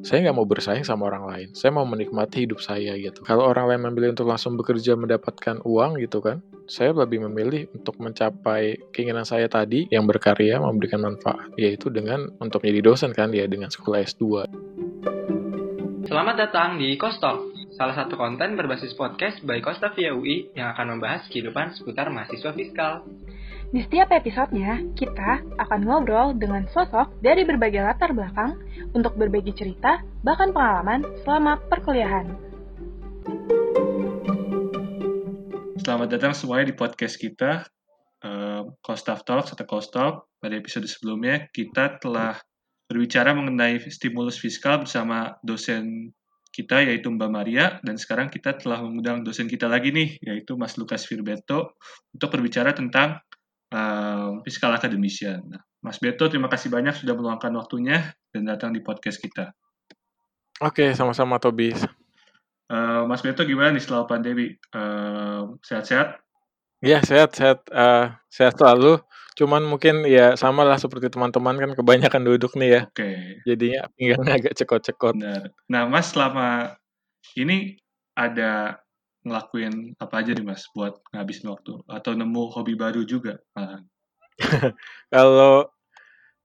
saya nggak mau bersaing sama orang lain. Saya mau menikmati hidup saya gitu. Kalau orang lain memilih untuk langsung bekerja mendapatkan uang gitu kan, saya lebih memilih untuk mencapai keinginan saya tadi yang berkarya, memberikan manfaat, yaitu dengan untuk menjadi dosen kan ya dengan sekolah S2. Selamat datang di Kostok, salah satu konten berbasis podcast by Kosta via UI yang akan membahas kehidupan seputar mahasiswa fiskal. Di setiap episodenya, kita akan ngobrol dengan sosok dari berbagai latar belakang untuk berbagi cerita, bahkan pengalaman selama perkuliahan. Selamat datang semuanya di podcast kita, uh, Kostaf Talks atau Kostalk. Pada episode sebelumnya, kita telah berbicara mengenai stimulus fiskal bersama dosen kita, yaitu Mbak Maria, dan sekarang kita telah mengundang dosen kita lagi nih, yaitu Mas Lukas Firbeto, untuk berbicara tentang um, Fiskal Academician. Nah, Mas Beto, terima kasih banyak sudah meluangkan waktunya dan datang di podcast kita. Oke, sama-sama Tobi. Uh, Mas Beto gimana nih setelah pandemi? Uh, sehat-sehat? Iya, sehat-sehat. Uh, sehat selalu. Cuman mungkin ya sama lah seperti teman-teman kan kebanyakan duduk nih ya. Oke. Okay. Jadinya pinggangnya agak cekot-cekot. Nah, Mas selama ini ada ngelakuin apa aja nih mas buat ngabisin waktu atau nemu hobi baru juga? Kalau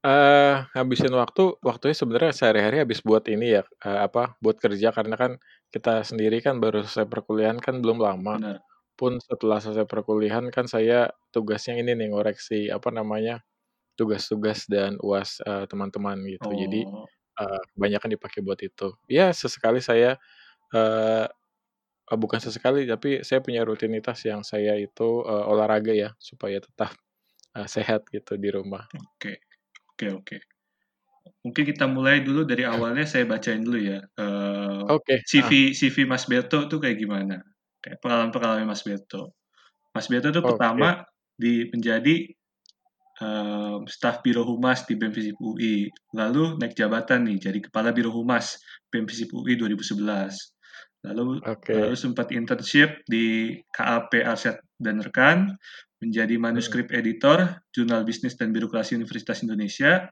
uh, ngabisin waktu waktunya sebenarnya sehari-hari habis buat ini ya uh, apa buat kerja. Karena kan kita sendiri kan baru selesai perkuliahan kan belum lama. Benar. pun setelah selesai perkuliahan kan saya tugasnya ini nih ngoreksi apa namanya tugas-tugas dan uas uh, teman-teman gitu. Oh. jadi uh, kebanyakan dipakai buat itu. Ya sesekali saya uh, uh, bukan sesekali tapi saya punya rutinitas yang saya itu uh, olahraga ya supaya tetap uh, sehat gitu di rumah. Oke, oke, oke. Mungkin kita mulai dulu dari awalnya saya bacain dulu ya. Uh, oke. Okay. CV ah. CV Mas Beto tuh kayak gimana? Kayak pengalaman-pengalaman Mas Beto. Mas Beto tuh okay. pertama di menjadi uh, staf Biro Humas di BEM FISIP UI. Lalu naik jabatan nih jadi Kepala Biro Humas BEM FISIP UI 2011 Lalu okay. lalu sempat internship di KAP Arsyad dan rekan menjadi manuskrip hmm. editor Jurnal Bisnis dan Birokrasi Universitas Indonesia,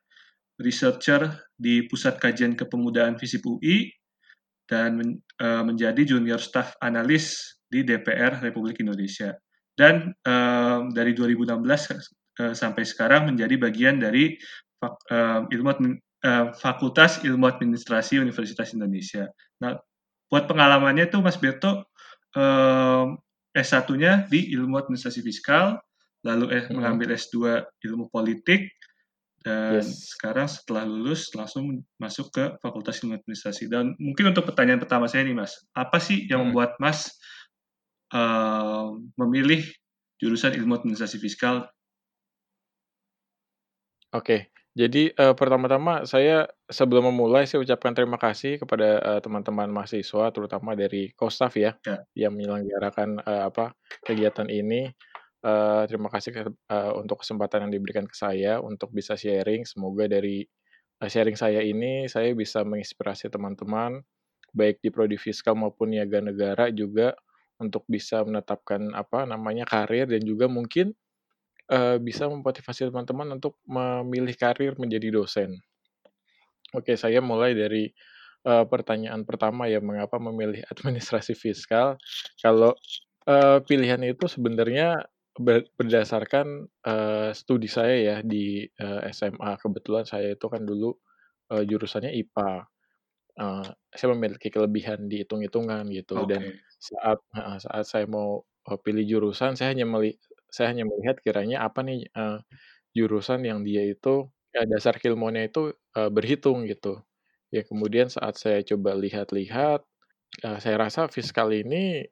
researcher di Pusat Kajian Kepemudaan FISIP UI, dan men, uh, menjadi junior staff analis di DPR Republik Indonesia. Dan uh, dari 2016 uh, sampai sekarang menjadi bagian dari fak, uh, ilmu uh, Fakultas Ilmu Administrasi Universitas Indonesia. Nah, buat pengalamannya tuh Mas Beto eh, S1-nya di ilmu administrasi fiskal, lalu eh, hmm. mengambil S2 ilmu politik, dan yes. sekarang setelah lulus langsung masuk ke Fakultas Ilmu Administrasi. Dan mungkin untuk pertanyaan pertama saya nih Mas, apa sih yang hmm. membuat Mas uh, memilih jurusan Ilmu Administrasi Fiskal? Oke, jadi, uh, pertama-tama saya sebelum memulai saya ucapkan terima kasih kepada, uh, teman-teman mahasiswa terutama dari Kostaf ya, Ya. yang menyelenggarakan, uh, apa, kegiatan ini. Uh, terima kasih uh, untuk kesempatan yang diberikan ke saya untuk bisa sharing. Semoga dari, uh, sharing saya ini, saya bisa menginspirasi teman-teman, baik di prodi fiskal maupun niaga negara juga untuk bisa menetapkan, apa namanya, karir dan juga mungkin uh, bisa memotivasi teman-teman untuk memilih karir menjadi dosen. Oke, saya mulai dari, uh, pertanyaan pertama ya, mengapa memilih administrasi fiskal. Kalau, uh, pilihan itu sebenarnya ber berdasarkan, uh, studi saya ya di, uh, SMA. Kebetulan saya itu kan dulu, uh, jurusannya IPA. Uh, saya memiliki kelebihan di hitung-hitungan gitu dan saat uh, saat saya mau, uh, pilih jurusan saya hanya meli saya hanya melihat kiranya apa nih, uh, jurusan yang dia itu, ya dasar keilmuannya itu, uh, berhitung gitu. Ya kemudian saat saya coba lihat-lihat, uh, saya rasa fiskal ini,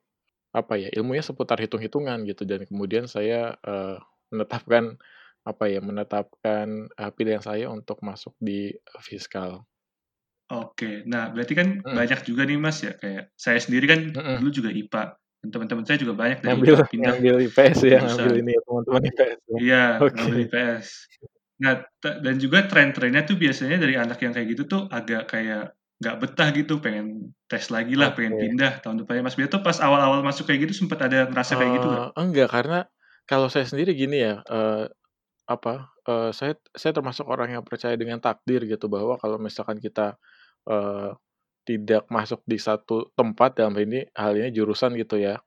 apa ya, ilmunya seputar hitung-hitungan gitu dan kemudian saya, uh, menetapkan, apa ya, menetapkan, uh, pilihan saya untuk masuk di, fiskal. Oke. Nah berarti kan hmm. banyak juga nih Mas ya, kayak saya sendiri kan hmm. dulu juga IPA teman-teman saya juga banyak dari ngambil, pindah ngambil IPS ya, ngambil ini ya teman-teman IPS. Ya. Iya, okay. ngambil IPS. Nah, dan juga tren-trennya tuh biasanya dari anak yang kayak gitu tuh agak kayak nggak betah gitu, pengen tes lagi lah, okay. pengen pindah tahun depannya. Mas Beto pas awal-awal masuk kayak gitu sempat ada ngerasa uh, kayak gitu nggak? Eh, enggak, karena kalau saya sendiri gini ya, uh, apa, uh, saya saya termasuk orang yang percaya dengan takdir gitu bahwa kalau misalkan kita uh, tidak masuk di satu tempat dalam ini hal ini jurusan gitu ya,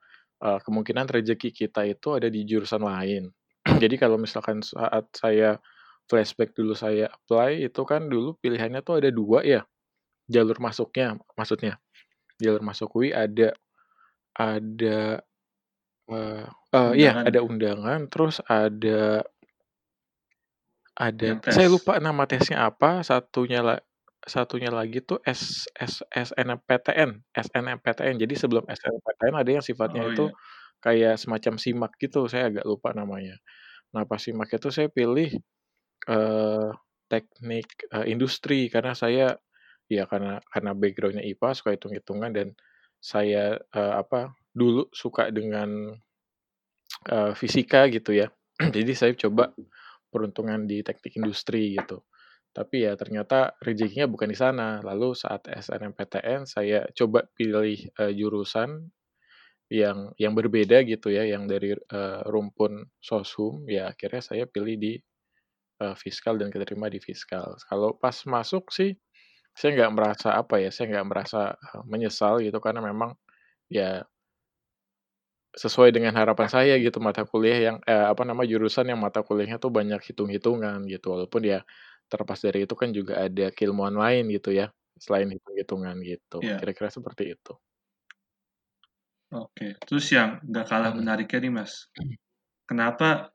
uh, kemungkinan rezeki kita itu ada di jurusan lain. Jadi kalau misalkan saat saya flashback dulu saya apply itu kan dulu pilihannya tuh ada dua ya, jalur masuknya maksudnya. Jalur masuk UI ada ada, uh, uh, iya ada undangan terus ada ada saya lupa nama tesnya apa, satunya la satunya lagi tuh S S SNMPTN SNMPTN. Jadi sebelum SNMPTN ada yang sifatnya Oh, itu iya. kayak semacam SIMAK gitu, saya agak lupa namanya. Nah, pas SIMAK itu saya pilih, eee, teknik, eee, industri karena saya ya karena karena background-nya IPA, suka hitung-hitungan dan saya, eee, apa, dulu suka dengan, eee, fisika gitu ya. Jadi saya coba peruntungan di teknik industri gitu. Tapi ya ternyata rezekinya bukan di sana. Lalu saat SNMPTN saya coba pilih, eee, jurusan yang yang berbeda gitu ya, yang dari, eee, rumpun Soshum, ya akhirnya saya pilih di, eee, Fiskal dan keterima di Fiskal. Kalau pas masuk sih, saya nggak merasa apa ya, saya nggak merasa, menyesal gitu karena memang ya sesuai dengan harapan saya gitu mata kuliah yang, eee, apa nama, jurusan yang mata kuliahnya tuh banyak hitung-hitungan gitu. Walaupun ya terlepas dari itu kan juga ada keilmuan lain gitu ya, selain hitung-hitungan gitu. Iya. Kira-kira seperti itu. Oke, terus yang nggak kalah menariknya nih, Mas, kenapa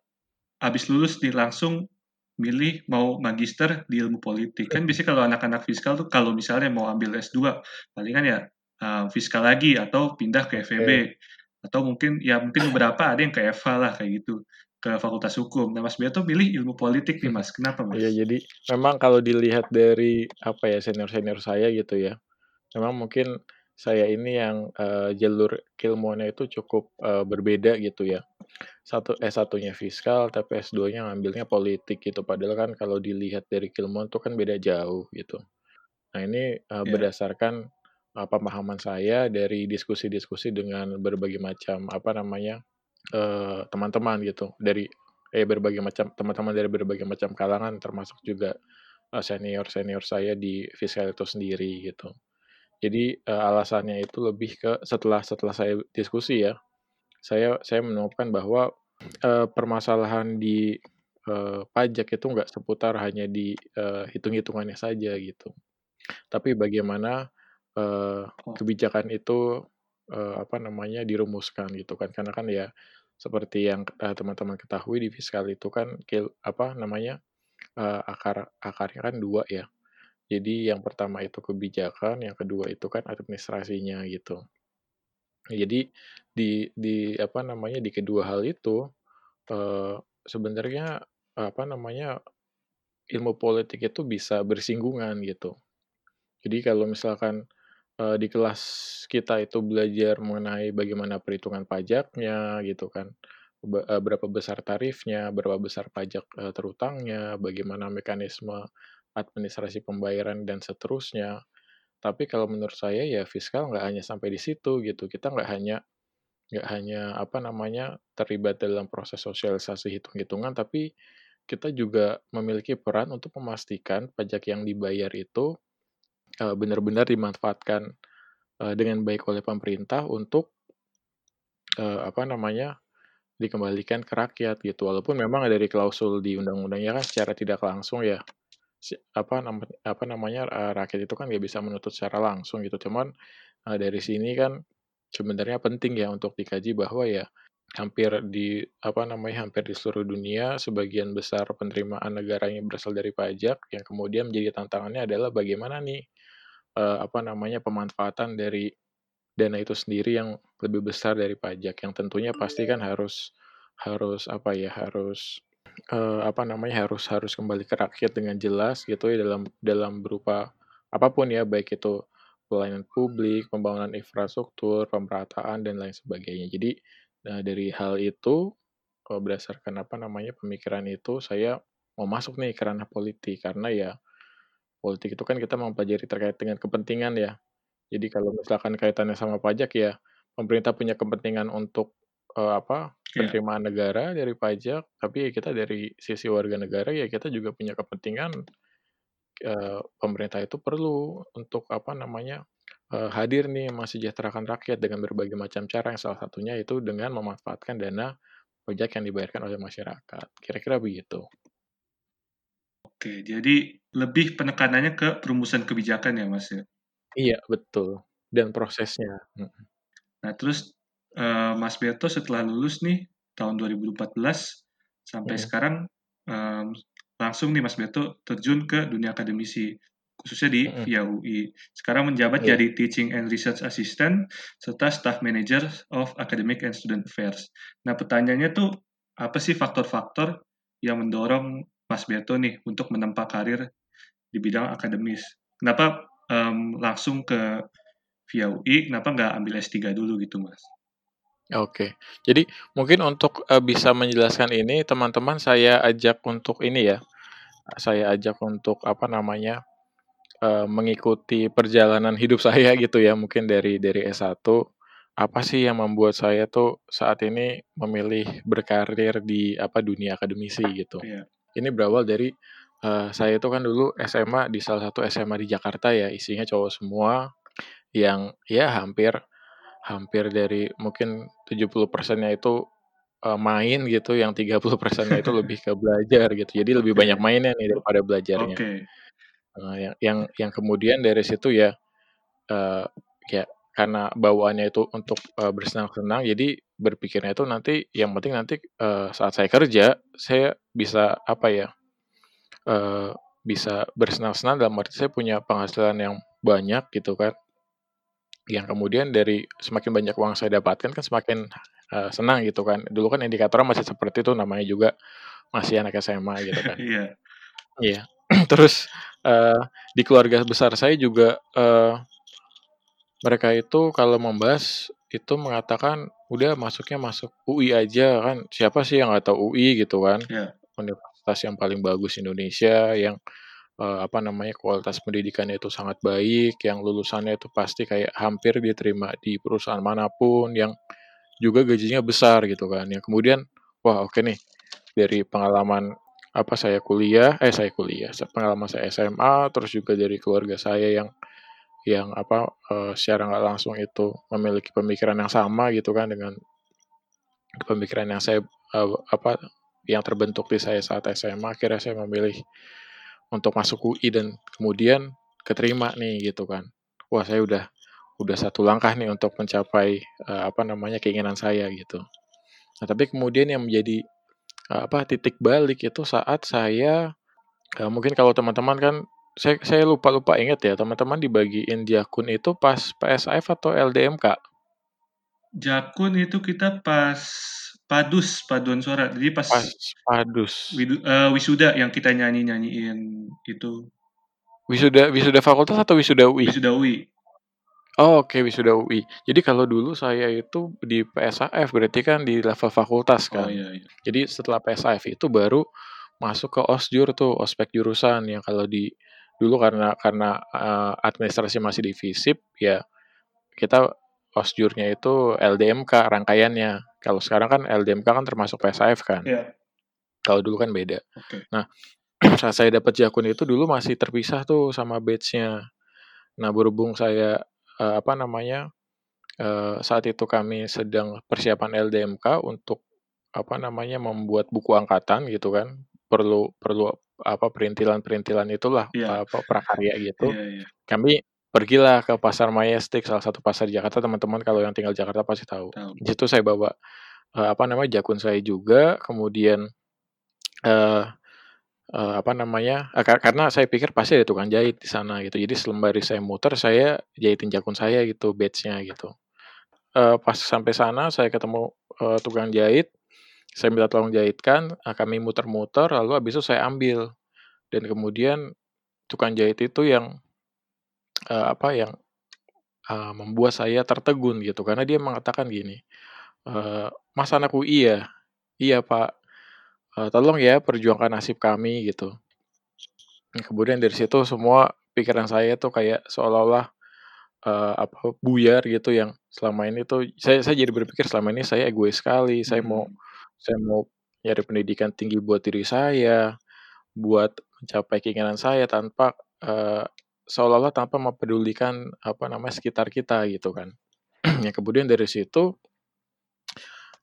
habis lulus nih langsung milih mau magister di ilmu politik? Kan biasanya kalau anak-anak fiskal tuh kalau misalnya mau ambil S2, palingan ya, eee, fiskal lagi atau pindah ke FEB, Oke. atau mungkin ya mungkin beberapa ada yang ke FH lah kayak gitu, ke Fakultas Hukum. Nah, Mas Beto milih ilmu politik nih, Mas, kenapa, Mas? Iya, jadi memang kalau dilihat dari apa ya, senior-senior saya gitu ya, memang mungkin saya ini yang, eee, jalur keilmuannya itu cukup, eee, berbeda gitu ya. Satu S1-nya fiskal, tapi S2-nya ngambilnya politik gitu. Padahal kan kalau dilihat dari keilmuan tuh kan beda jauh gitu. Nah ini, eee, Iya. berdasarkan, eee, pemahaman saya dari diskusi-diskusi dengan berbagai macam apa namanya, eee, teman-teman gitu, dari eh, berbagai macam teman-teman dari berbagai macam kalangan termasuk juga, eee, senior-senior saya di fiskal itu sendiri gitu. Jadi, eee, alasannya itu lebih ke setelah setelah saya diskusi ya, saya saya menemukan bahwa, eee, permasalahan di, eee, pajak itu nggak seputar hanya di, eee, hitung-hitungannya saja gitu. Tapi bagaimana, Oh. kebijakan itu, eee, apa namanya, dirumuskan gitu kan. Karena kan ya seperti yang, eee, teman-teman ketahui di fiskal itu kan kil apa namanya, eee, akar akarnya kan 2 ya. Jadi yang pertama itu kebijakan, yang kedua itu kan administrasinya gitu. Jadi di di apa namanya, di kedua hal itu, eee, sebenarnya apa namanya, ilmu politik itu bisa bersinggungan gitu. Jadi kalau misalkan, eee, di kelas kita itu belajar mengenai bagaimana perhitungan pajaknya gitu kan, eee, berapa besar tarifnya, berapa besar pajak, eee, terutangnya, bagaimana mekanisme administrasi pembayaran dan seterusnya. Tapi kalau menurut saya ya fiskal nggak hanya sampai di situ gitu, kita nggak hanya nggak hanya apa namanya, terlibat dalam proses sosialisasi hitung-hitungan, tapi kita juga memiliki peran untuk memastikan pajak yang dibayar itu, eee, benar-benar dimanfaatkan, eee, dengan baik oleh pemerintah untuk eee, apa namanya, dikembalikan ke rakyat gitu. Walaupun memang dari klausul di undang-undangnya kan secara tidak langsung ya, apa apa namanya, rakyat itu kan nggak bisa menuntut secara langsung gitu. Cuman, eee, dari sini kan sebenarnya penting ya untuk dikaji bahwa ya hampir di apa namanya, hampir di seluruh dunia sebagian besar penerimaan negaranya berasal dari pajak, yang kemudian menjadi tantangannya adalah bagaimana nih, eee, apa namanya, pemanfaatan dari dana itu sendiri yang lebih besar dari pajak, yang tentunya pasti kan harus harus apa ya, harus, eee, apa namanya, harus harus kembali ke rakyat dengan jelas gitu ya dalam dalam berupa apa pun ya, baik itu pelayanan publik, pembangunan infrastruktur, pemerataan, dan lain sebagainya. Jadi, nah dari hal itu, eee, berdasarkan apa namanya, pemikiran itu saya mau masuk nih ke ranah politik, karena ya politik itu kan kita mempelajari terkait dengan kepentingan ya. Jadi kalau misalkan kaitannya sama pajak ya, pemerintah punya kepentingan untuk, eee, apa, Iya. penerimaan negara dari pajak, tapi ya kita dari sisi warga negara ya kita juga punya kepentingan uh, pemerintah itu perlu untuk apa namanya, uh, hadir nih mensejahterakan rakyat dengan berbagai macam cara yang salah satunya itu dengan memanfaatkan dana pajak yang dibayarkan oleh masyarakat, kira-kira begitu. Oke, jadi lebih penekanannya ke perumusan kebijakan ya, Mas, ya? Iya, betul, dan prosesnya, Nah, terus, uh, Mas Beto setelah lulus nih tahun 2014 sampai hmm. sekarang, um, langsung nih Mas Beto terjun ke dunia akademisi, khususnya di hmm. via UI. Sekarang menjabat yeah. jadi Teaching and Research Assistant serta Staff Manager of Academic and Student Affairs. Nah, pertanyaannya tuh, apa sih faktor-faktor yang mendorong Mas Beto nih untuk menempa karir di bidang akademis. Kenapa um, langsung ke via UI, kenapa nggak ambil S3 dulu gitu Mas? Oke, jadi mungkin untuk uh, bisa menjelaskan ini teman-teman saya ajak untuk ini ya, saya ajak untuk apa namanya, uh, mengikuti perjalanan hidup saya gitu ya mungkin dari dari S1, apa sih yang membuat saya tuh saat ini memilih berkarir di apa dunia akademisi gitu. Iya. Ini berawal dari, uh, saya itu kan dulu SMA di salah satu SMA di Jakarta ya, isinya cowok semua, yang ya hampir hampir dari mungkin 70 persennya itu, uh, main gitu, yang 30 persennya itu lebih ke belajar gitu. Jadi lebih banyak mainnya nih daripada belajarnya. Oke. Uh, yang yang yang kemudian dari situ ya, uh, ya karena bawaannya itu untuk, uh, bersenang-senang, jadi berpikirnya itu nanti yang penting nanti, uh, saat saya kerja, saya bisa apa ya, uh, bisa bersenang-senang dalam arti saya punya penghasilan yang banyak gitu kan. Yang kemudian dari semakin banyak uang saya dapatkan kan semakin, uh, senang gitu kan. Dulu kan indikatornya masih seperti itu namanya juga masih anak SMA gitu kan. Iya. Iya. Terus, uh, di keluarga besar saya juga, uh, mereka itu kalau membahas itu mengatakan, "Udah masuknya masuk UI aja," kan siapa sih yang nggak tahu UI gitu kan. Yeah. Universitas yang paling bagus Indonesia, yang, uh, apa namanya, kualitas pendidikannya itu sangat baik, yang lulusannya itu pasti kayak hampir diterima di perusahaan mana pun, yang juga gajinya besar gitu kan. Yang kemudian, wah oke nih, dari pengalaman apa saya kuliah eh saya kuliah, pengalaman saya SMA, terus juga dari keluarga saya yang yang apa, uh, secara nggak langsung itu memiliki pemikiran yang sama gitu kan dengan pemikiran yang saya, uh, apa, yang terbentuk di saya saat SMA, akhirnya saya memilih untuk masuk UI dan kemudian keterima nih gitu kan. Wah saya udah udah satu langkah nih untuk mencapai, uh, apa namanya, keinginan saya gitu. Nah tapi kemudian yang menjadi, uh, apa, titik balik itu saat saya, mungkin kalau teman-teman kan saya saya lupa-lupa ingat ya, teman-teman dibagiin jakun itu pas PSAF atau LDMK? Jakun itu kita pas Padus, paduan suara. Jadi pas Pas Padus. widu uh, wisuda yang kita nyanyi-nyanyiin itu. Wisuda wisuda fakultas atau wisuda UI? Wisuda UI. Oh, oke wisuda UI. Jadi kalau dulu saya itu di PSAF berarti kan di level fakultas oh, kan. iya iya. Jadi setelah PSAF itu baru masuk ke OSJUR tuh, ospek jurusan yang kalau di dulu karena karena uh, administrasi masih di FISIP ya kita osjurnya itu LDMK rangkaiannya. Kalau sekarang kan LDMK kan termasuk PSAF kan. Yeah. Kalau dulu kan beda. Okay. Nah, saat saya dapat jakun itu dulu masih terpisah tuh sama batch-nya. Nah, berhubung saya uh, apa namanya? Uh, saat itu kami sedang persiapan LDMK untuk apa namanya membuat buku angkatan gitu kan. Perlu perlu apa perintilan-perintilan itulah yeah. apa prakarya gitu. Yeah, yeah. Kami pergilah ke pasar Majestic salah satu pasar di Jakarta teman-teman kalau yang tinggal Jakarta pasti tahu. tahu. Di situ saya bawa uh, apa namanya jakun saya juga kemudian uh, uh, apa namanya uh, karena saya pikir pasti ada tukang jahit di sana gitu. Jadi selembari saya muter saya jahitin jakun saya gitu batchnya gitu. Uh, pas sampai sana saya ketemu uh, tukang jahit saya minta tolong jahitkan, nah kami muter-muter, lalu habis itu saya ambil. Dan kemudian tukang jahit itu yang uh, apa yang uh, membuat saya tertegun gitu karena dia mengatakan gini, uh, "Mas anak UI ya?" "Iya, Pak." Uh, "Tolong ya perjuangkan nasib kami," gitu. Nah, kemudian dari situ semua pikiran saya tuh kayak seolah-olah uh, apa buyar gitu yang selama ini tuh saya saya jadi berpikir selama ini saya egois sekali, saya mau hmm. Saya mau nyari pendidikan tinggi buat diri saya, buat mencapai keinginan saya tanpa, uh, seolah-olah tanpa mempedulikan, apa namanya, sekitar kita gitu kan. Ya kemudian dari situ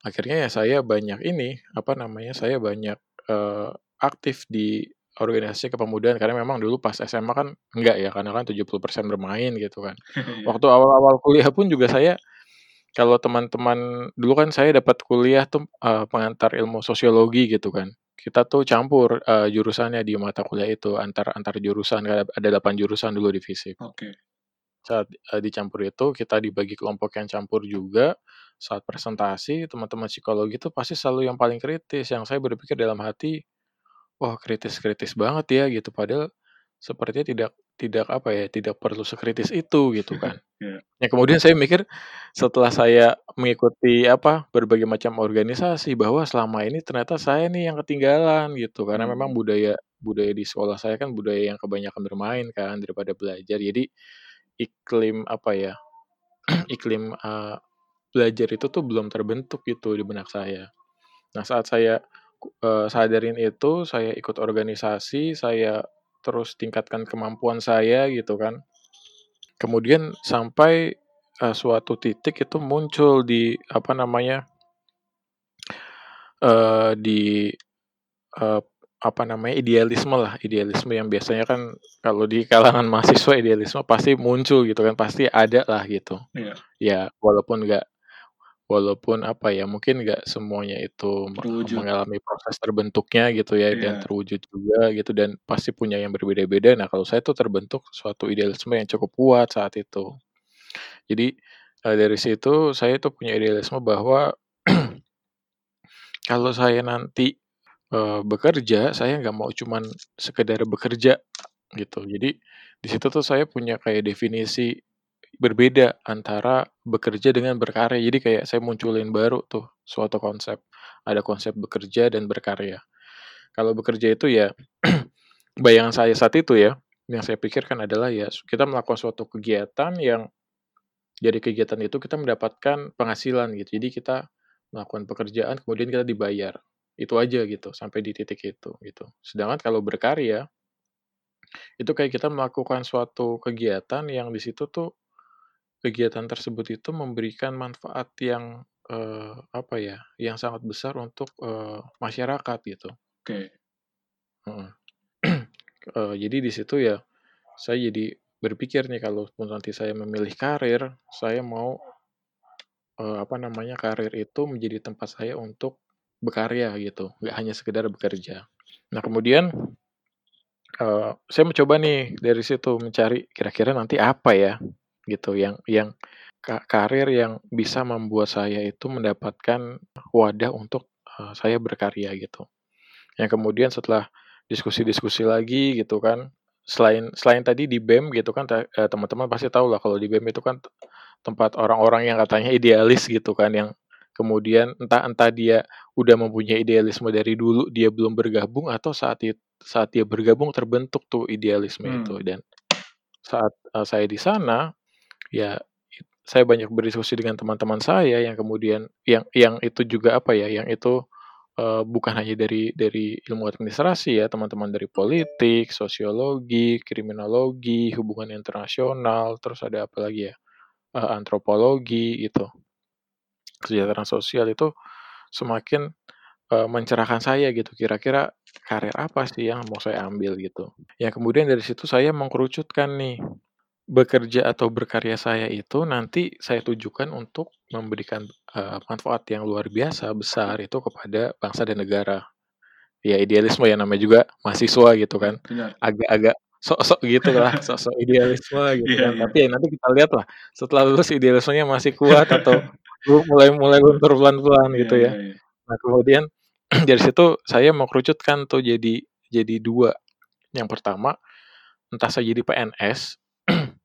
akhirnya ya saya banyak ini, apa namanya, saya banyak, uh, aktif di organisasi kepemudaan karena memang dulu pas SMA kan enggak ya, karena kan 70% bermain gitu kan. Iya. Waktu awal-awal kuliah pun juga saya kalau teman-teman dulu kan saya dapat kuliah tuh, uh, pengantar ilmu sosiologi gitu kan. Kita tuh campur, uh, jurusannya di mata kuliah itu antar antar jurusan, ada ada 8 jurusan dulu di FISIP. Oke. Saat, uh, dicampur itu kita dibagi kelompok yang campur juga, saat presentasi teman-teman psikologi itu pasti selalu yang paling kritis, yang saya berpikir dalam hati, "Wah kritis-kritis banget ya," gitu, padahal sepertinya tidak tidak apa ya, tidak perlu sekritis itu gitu kan. Iya. Ya kemudian saya mikir setelah saya mengikuti apa, berbagai macam organisasi bahwa selama ini ternyata saya nih yang ketinggalan gitu, karena memang Hmm. budaya budaya di sekolah saya kan budaya yang kebanyakan bermain kan daripada belajar. Jadi iklim apa ya, iklim, eee, belajar itu tuh belum terbentuk gitu di benak saya. Nah saat saya, eee, sadarin itu, saya ikut organisasi, saya terus tingkatkan kemampuan saya gitu kan. Kemudian sampai, eee, suatu titik itu muncul di apa namanya eee, di, eee, apa namanya, idealisme lah, idealisme yang biasanya kan kalau di kalangan mahasiswa idealisme pasti muncul gitu kan, pasti ada lah gitu. Iya. Ya walaupun nggak walaupun apa ya, mungkin nggak semuanya itu me Terwujud. mengalami proses terbentuknya gitu ya dan Iya. terwujud juga gitu dan pasti punya yang berbeda-beda. Nah kalau saya tuh terbentuk suatu idealisme yang cukup kuat saat itu. Jadi, eee, dari situ saya tuh punya idealisme bahwa kalau saya nanti, eee, bekerja, saya nggak mau cuman sekedar bekerja gitu. Jadi di situ tuh saya punya kayak definisi berbeda antara bekerja dengan berkarya. Jadi kayak saya munculin baru tuh suatu konsep. Ada konsep bekerja dan berkarya. Kalau bekerja itu ya bayangan saya saat itu ya, yang saya pikirkan adalah ya kita melakukan suatu kegiatan yang dari kegiatan itu kita mendapatkan penghasilan gitu. Jadi kita melakukan pekerjaan kemudian kita dibayar. Itu aja gitu, sampai di titik itu gitu. Sedangkan kalau berkarya itu kayak kita melakukan suatu kegiatan yang di situ tuh kegiatan tersebut itu memberikan manfaat yang, eee, apa ya, yang sangat besar untuk, eee, masyarakat gitu. Oke. Heeh. Eee, jadi di situ ya saya jadi berpikir nih kalaupun nanti saya memilih karir, saya mau, eee, apa namanya, karir itu menjadi tempat saya untuk berkarya gitu, nggak hanya sekedar bekerja. Nah kemudian, eee, saya mencoba nih dari situ mencari kira-kira nanti apa ya, gitu yang yang ka karir yang bisa membuat saya itu mendapatkan wadah untuk, eee, saya berkarya gitu. Yang kemudian setelah diskusi-diskusi lagi gitu kan, selain selain tadi di BEM gitu kan eee, teman-teman pasti tahu lah kalau di BEM itu kan tempat orang-orang yang katanya idealis gitu kan, yang kemudian entah entah dia udah mempunyai idealisme dari dulu, dia belum bergabung atau saat saat dia bergabung terbentuk tuh idealisme itu. Hmm. Dan saat, eee, saya di sana, ya saya banyak berdiskusi dengan teman-teman saya yang kemudian yang yang itu juga apa ya, yang itu, eee, bukan hanya dari dari ilmu administrasi ya, teman-teman dari politik, sosiologi, kriminologi, hubungan internasional, terus ada apa lagi ya, eee, antropologi gitu. Kesejahteraan sosial itu semakin, eee, mencerahkan saya gitu, kira-kira karir apa sih yang mau saya ambil gitu. Ya kemudian dari situ saya mengkerucutkan nih, bekerja atau berkarya saya itu nanti saya tujukan untuk memberikan, eee, manfaat yang luar biasa besar itu kepada bangsa dan negara. Ya idealisme ya namanya juga mahasiswa gitu kan, Benar. agak-agak sok-sok gitulah, sok-sok idealisme gitu Iya kan. iya. Tapi ya nanti kita lihat lah setelah lulus idealismenya masih kuat atau lu mulai mulai luntur pelan-pelan Iya gitu ya. iya. Nah kemudian dari situ saya mengkerucutkan tuh jadi jadi 2. Yang pertama, entah saya jadi PNS,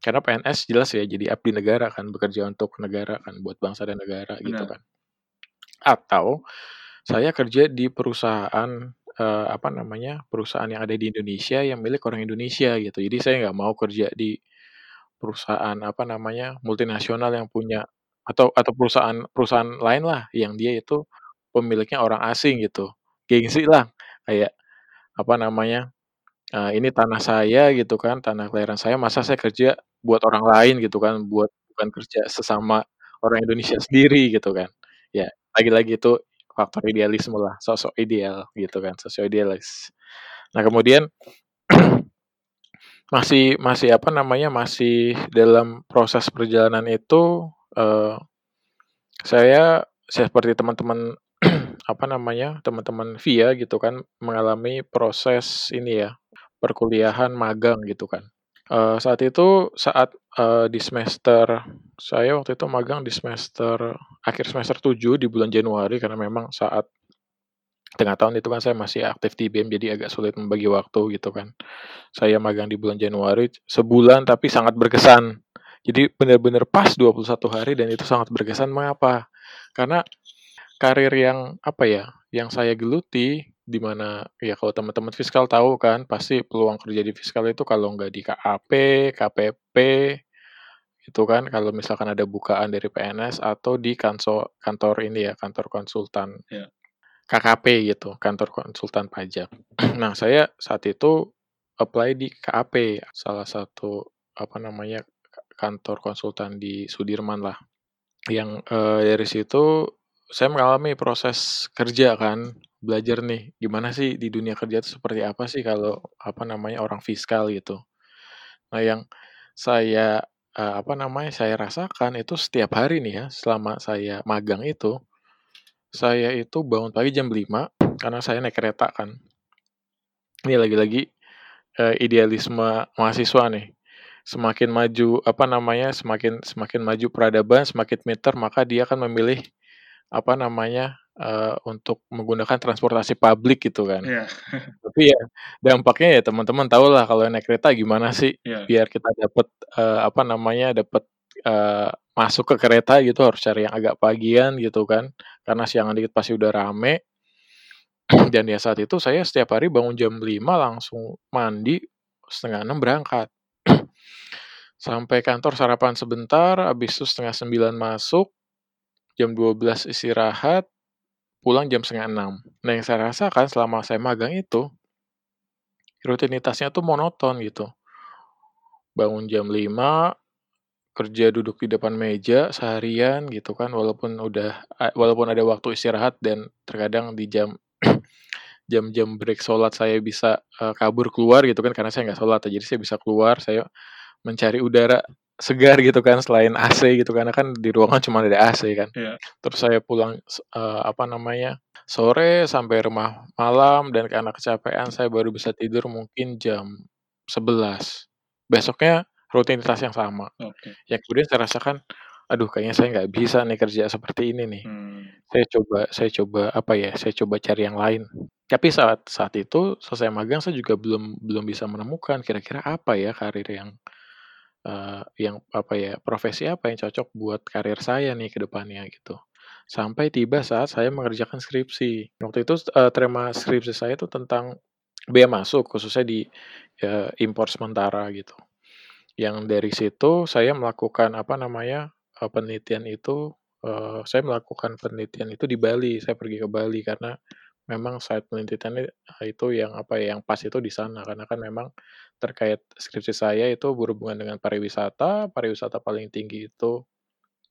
karena PNS jelas ya jadi abdi negara kan, bekerja untuk negara kan, buat bangsa dan negara gitu Benar. kan. Atau saya kerja di perusahaan, eee, apa namanya, perusahaan yang ada di Indonesia yang milik orang Indonesia gitu. Jadi saya nggak mau kerja di perusahaan, apa namanya, multinasional yang punya atau atau perusahaan perusahaan lain lah yang dia itu pemiliknya orang asing gitu. Gengsi lah, kayak apa namanya uh, ini tanah saya gitu kan, tanah kelahiran saya, masa saya kerja buat orang lain gitu kan, buat bukan kerja sesama orang Indonesia sendiri gitu kan. Ya, lagi-lagi itu faktor idealisme lah, sosok ideal gitu kan, sosok idealis. Nah, kemudian masih masih apa namanya, masih dalam proses perjalanan itu, uh, saya seperti teman-teman apa namanya, teman-teman via gitu kan, mengalami proses ini ya, perkuliahan magang gitu kan. Uh, saat itu saat, uh, di semester saya waktu itu magang di semester akhir semester 7 di bulan Januari karena memang saat tengah tahun itu kan saya masih aktif di BEM jadi agak sulit membagi waktu gitu kan. Saya magang di bulan Januari sebulan tapi sangat berkesan. Jadi benar-benar pas 21 hari dan itu sangat berkesan. Mengapa? Karena karir yang apa ya, yang saya geluti di mana ya kalau teman-teman fiskal tahu kan pasti peluang kerja di fiskal itu kalau nggak di KAP, KPP itu kan kalau misalkan ada bukaan dari PNS atau di kantor kantor ini ya kantor konsultan yeah. KKP gitu kantor konsultan pajak. Nah saya saat itu apply di KAP salah satu apa namanya kantor konsultan di Sudirman lah. Yang uh, dari situ saya mengalami proses kerja kan belajar nih gimana sih di dunia kerja itu seperti apa sih kalau apa namanya orang fiskal gitu. Nah yang saya uh, apa namanya saya rasakan itu setiap hari nih ya selama saya magang itu saya itu bangun pagi jam 5 karena saya naik kereta kan. Ini lagi-lagi uh, idealisme mahasiswa nih. Semakin maju apa namanya, semakin semakin maju peradaban, semakin meter maka dia akan memilih apa namanya uh, untuk menggunakan transportasi publik gitu kan. Yeah. Tapi ya dampaknya ya teman-teman tahu lah kalau naik kereta gimana sih yeah. biar kita dapat uh, apa namanya dapat uh, masuk ke kereta gitu harus cari yang agak pagian gitu kan karena siangan dikit pasti udah rame dan ya saat itu saya setiap hari bangun jam 5 langsung mandi setengah enam berangkat sampai kantor sarapan sebentar habis itu setengah sembilan masuk jam 12 istirahat pulang jam setengah enam. Nah yang saya rasakan selama saya magang itu rutinitasnya tuh monoton gitu. Bangun jam 5 kerja duduk di depan meja seharian gitu kan walaupun udah walaupun ada waktu istirahat dan terkadang di jam jam-jam break sholat saya bisa uh, kabur keluar gitu kan karena saya nggak sholat jadi saya bisa keluar saya mencari udara segar gitu kan selain AC gitu karena kan di ruangan cuma ada AC kan yeah. terus saya pulang uh, apa namanya sore sampai rumah malam dan karena kecapean saya baru bisa tidur mungkin jam 11 besoknya rutinitas yang sama. Okay. Yang kemudian saya rasakan, aduh kayaknya saya nggak bisa nih kerja seperti ini nih. Hmm. Saya coba, saya coba apa ya? Saya coba cari yang lain. Tapi saat saat itu selesai magang saya juga belum belum bisa menemukan kira-kira apa ya karir yang uh, yang apa ya profesi apa yang cocok buat karir saya nih ke depannya gitu. Sampai tiba saat saya mengerjakan skripsi. Waktu itu uh, tema skripsi saya itu tentang bea masuk khususnya di uh, impor sementara gitu. Yang dari situ saya melakukan apa namanya, uh, penelitian itu, uh, saya melakukan penelitian itu di Bali, saya pergi ke Bali karena memang saat penelitiannya itu yang apa ya, yang pas itu di sana karena kan memang terkait skripsi saya itu berhubungan dengan pariwisata, pariwisata paling tinggi itu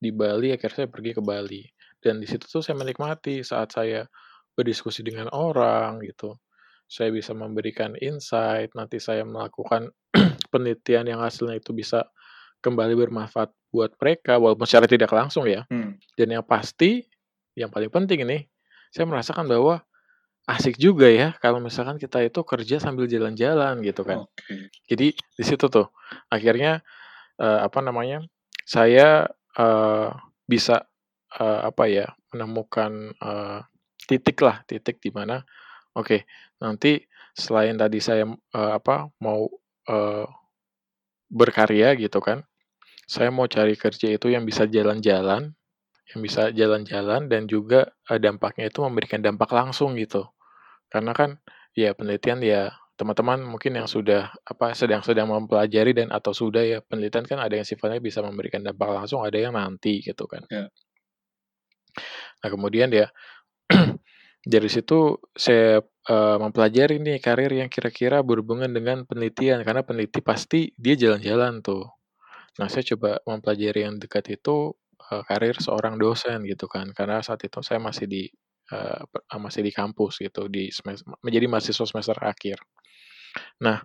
di Bali, akhirnya saya pergi ke Bali. Dan di situ tuh saya menikmati saat saya berdiskusi dengan orang gitu, saya bisa memberikan insight, nanti saya melakukan penelitian yang hasilnya itu bisa kembali bermanfaat buat mereka walaupun secara tidak langsung ya. Hmm. Dan yang pasti yang paling penting ini saya merasakan bahwa asik juga ya kalau misalkan kita itu kerja sambil jalan-jalan gitu kan. Okay. Jadi di situ tuh akhirnya uh, apa namanya saya uh, bisa uh, apa ya menemukan uh, titik lah titik di mana oke okay, nanti selain tadi saya uh, apa mau uh, berkarya gitu kan. Saya mau cari kerja itu yang bisa jalan-jalan, yang bisa jalan-jalan dan juga uh, dampaknya itu memberikan dampak langsung gitu. Karena kan ya penelitian ya teman-teman mungkin yang sudah apa sedang-sedang mempelajari dan atau sudah ya penelitian kan ada yang sifatnya bisa memberikan dampak langsung, ada yang nanti gitu kan. Yeah. Nah kemudian ya dari situ saya uh, mempelajari nih karir yang kira-kira berhubungan dengan penelitian, karena peneliti pasti dia jalan-jalan tuh. Nah, saya coba mempelajari yang dekat itu, uh, karir seorang dosen gitu kan, karena saat itu saya masih di, uh, masih di kampus gitu, di menjadi mahasiswa semester akhir. Nah,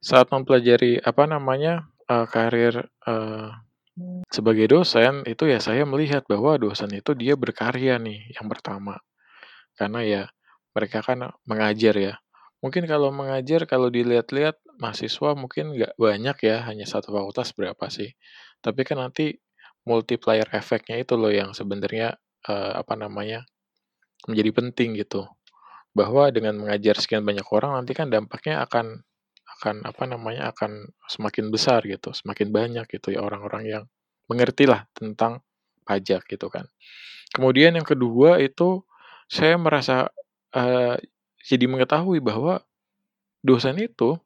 saat mempelajari apa namanya, uh, karir, uh, sebagai dosen, itu ya saya melihat bahwa dosen itu dia berkarya nih, yang pertama. Karena ya mereka kan mengajar ya. Mungkin kalau mengajar, kalau dilihat-lihat mahasiswa mungkin nggak banyak ya, hanya satu fakultas berapa sih. Tapi kan nanti multiplier efeknya itu loh yang sebenarnya uh, apa namanya menjadi penting gitu. Bahwa dengan mengajar sekian banyak orang nanti kan dampaknya akan akan apa namanya akan semakin besar gitu, semakin banyak gitu ya orang-orang yang mengerti lah tentang pajak gitu kan. Kemudian yang kedua itu saya merasa uh, jadi mengetahui bahwa dosen itu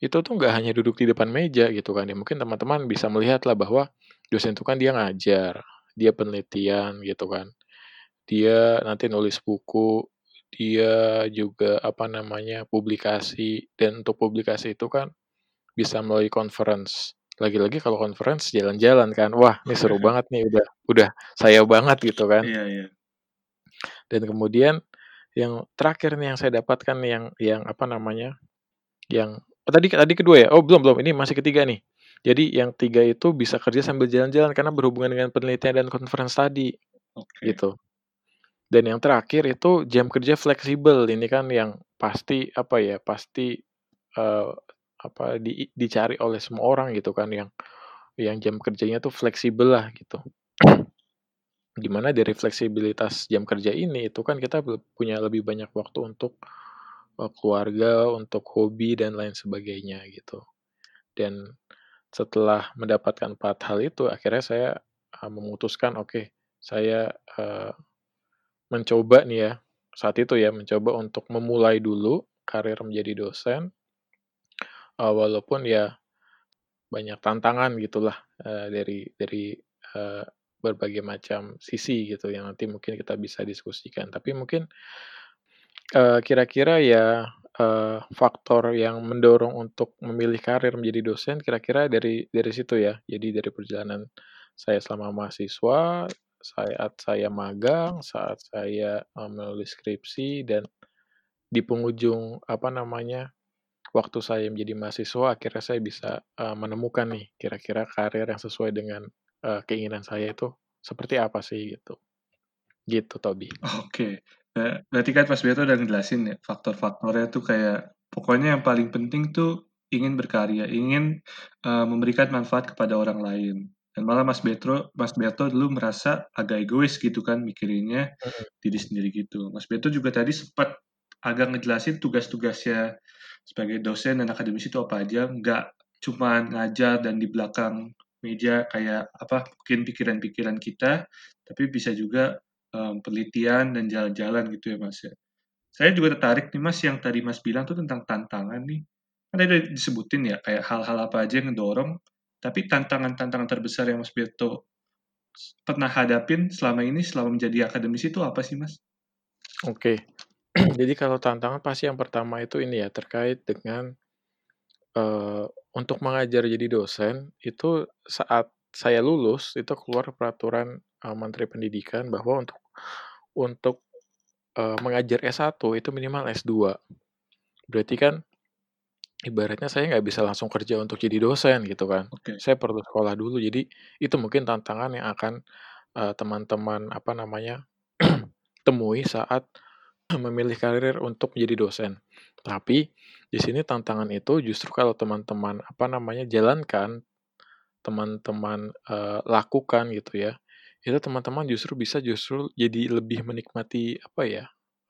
itu tuh nggak hanya duduk di depan meja gitu kan ya mungkin teman-teman bisa melihat lah bahwa dosen itu kan dia ngajar dia penelitian gitu kan. Dia nanti nulis buku dia juga apa namanya publikasi. Dan untuk publikasi itu kan bisa melalui conference. Lagi-lagi kalau conference jalan-jalan kan wah ini seru banget nih udah udah saya banget gitu kan. Iya, iya. dan kemudian yang terakhir nih yang saya dapatkan yang yang apa namanya yang tadi tadi kedua ya? Oh belum belum. Ini masih ketiga nih jadi yang tiga itu bisa kerja sambil jalan-jalan karena berhubungan dengan penelitian dan conference tadi okay. gitu dan yang terakhir itu jam kerja fleksibel ini kan yang pasti apa ya pasti uh, apa di, dicari oleh semua orang gitu kan yang yang jam kerjanya tuh fleksibel lah gitu Di mana dari fleksibilitas jam kerja ini, itu kan kita punya lebih banyak waktu untuk, uh, keluarga, untuk hobi, dan lain sebagainya, gitu. Dan setelah mendapatkan empat hal itu, akhirnya saya, uh, memutuskan, oke, saya, uh, mencoba nih ya, saat itu ya, mencoba untuk memulai dulu karir menjadi dosen, uh, walaupun ya banyak tantangan gitulah, uh, dari dari, uh, berbagai macam sisi gitu yang nanti mungkin kita bisa diskusikan. Tapi mungkin kira kira-kira ya uh, faktor yang mendorong untuk memilih karir menjadi dosen kira-kira dari dari situ ya. Jadi dari perjalanan saya selama mahasiswa, saat saya magang, saat saya uh, menulis skripsi dan di penghujung apa namanya waktu saya menjadi mahasiswa akhirnya saya bisa uh, menemukan nih kira-kira karir yang sesuai dengan uh, keinginan saya itu seperti apa sih gitu. Gitu Tobi. Oke. Berarti kan Mas Beto udah ngejelasin ya faktor-faktornya tuh kayak pokoknya yang paling penting tuh ingin berkarya, ingin uh, memberikan manfaat kepada orang lain. Dan malah Mas Beto, Mas Beto dulu merasa agak egois gitu kan mikirinnya diri sendiri gitu. Mas Beto juga tadi sempat agak ngejelasin tugas-tugasnya sebagai dosen dan akademisi itu apa aja, nggak cuma ngajar dan di belakang media kayak apa mungkin pikiran-pikiran kita tapi bisa juga um, penelitian dan jalan-jalan gitu ya mas ya. Saya juga tertarik nih mas yang tadi mas bilang tuh tentang tantangan nih. Kan tadi disebutin ya kayak hal-hal apa aja yang ngedorong tapi tantangan-tantangan terbesar yang mas Beto pernah hadapin selama ini selama menjadi akademisi itu apa sih mas? Oke, jadi kalau tantangan pasti yang pertama itu ini ya terkait dengan uh, untuk mengajar jadi dosen, itu saat saya lulus, itu keluar peraturan, uh, Menteri Pendidikan bahwa untuk untuk, uh, mengajar S1 itu minimal S2. Berarti kan ibaratnya saya nggak bisa langsung kerja untuk jadi dosen gitu kan. Okay. Saya perlu sekolah dulu. Jadi itu mungkin tantangan yang akan, teman teman-teman, apa namanya, temui saat memilih karir untuk menjadi dosen. Tapi di sini tantangan itu justru kalau teman-teman apa namanya jalankan, teman-teman uh, lakukan gitu ya, itu teman-teman justru bisa justru jadi lebih menikmati apa ya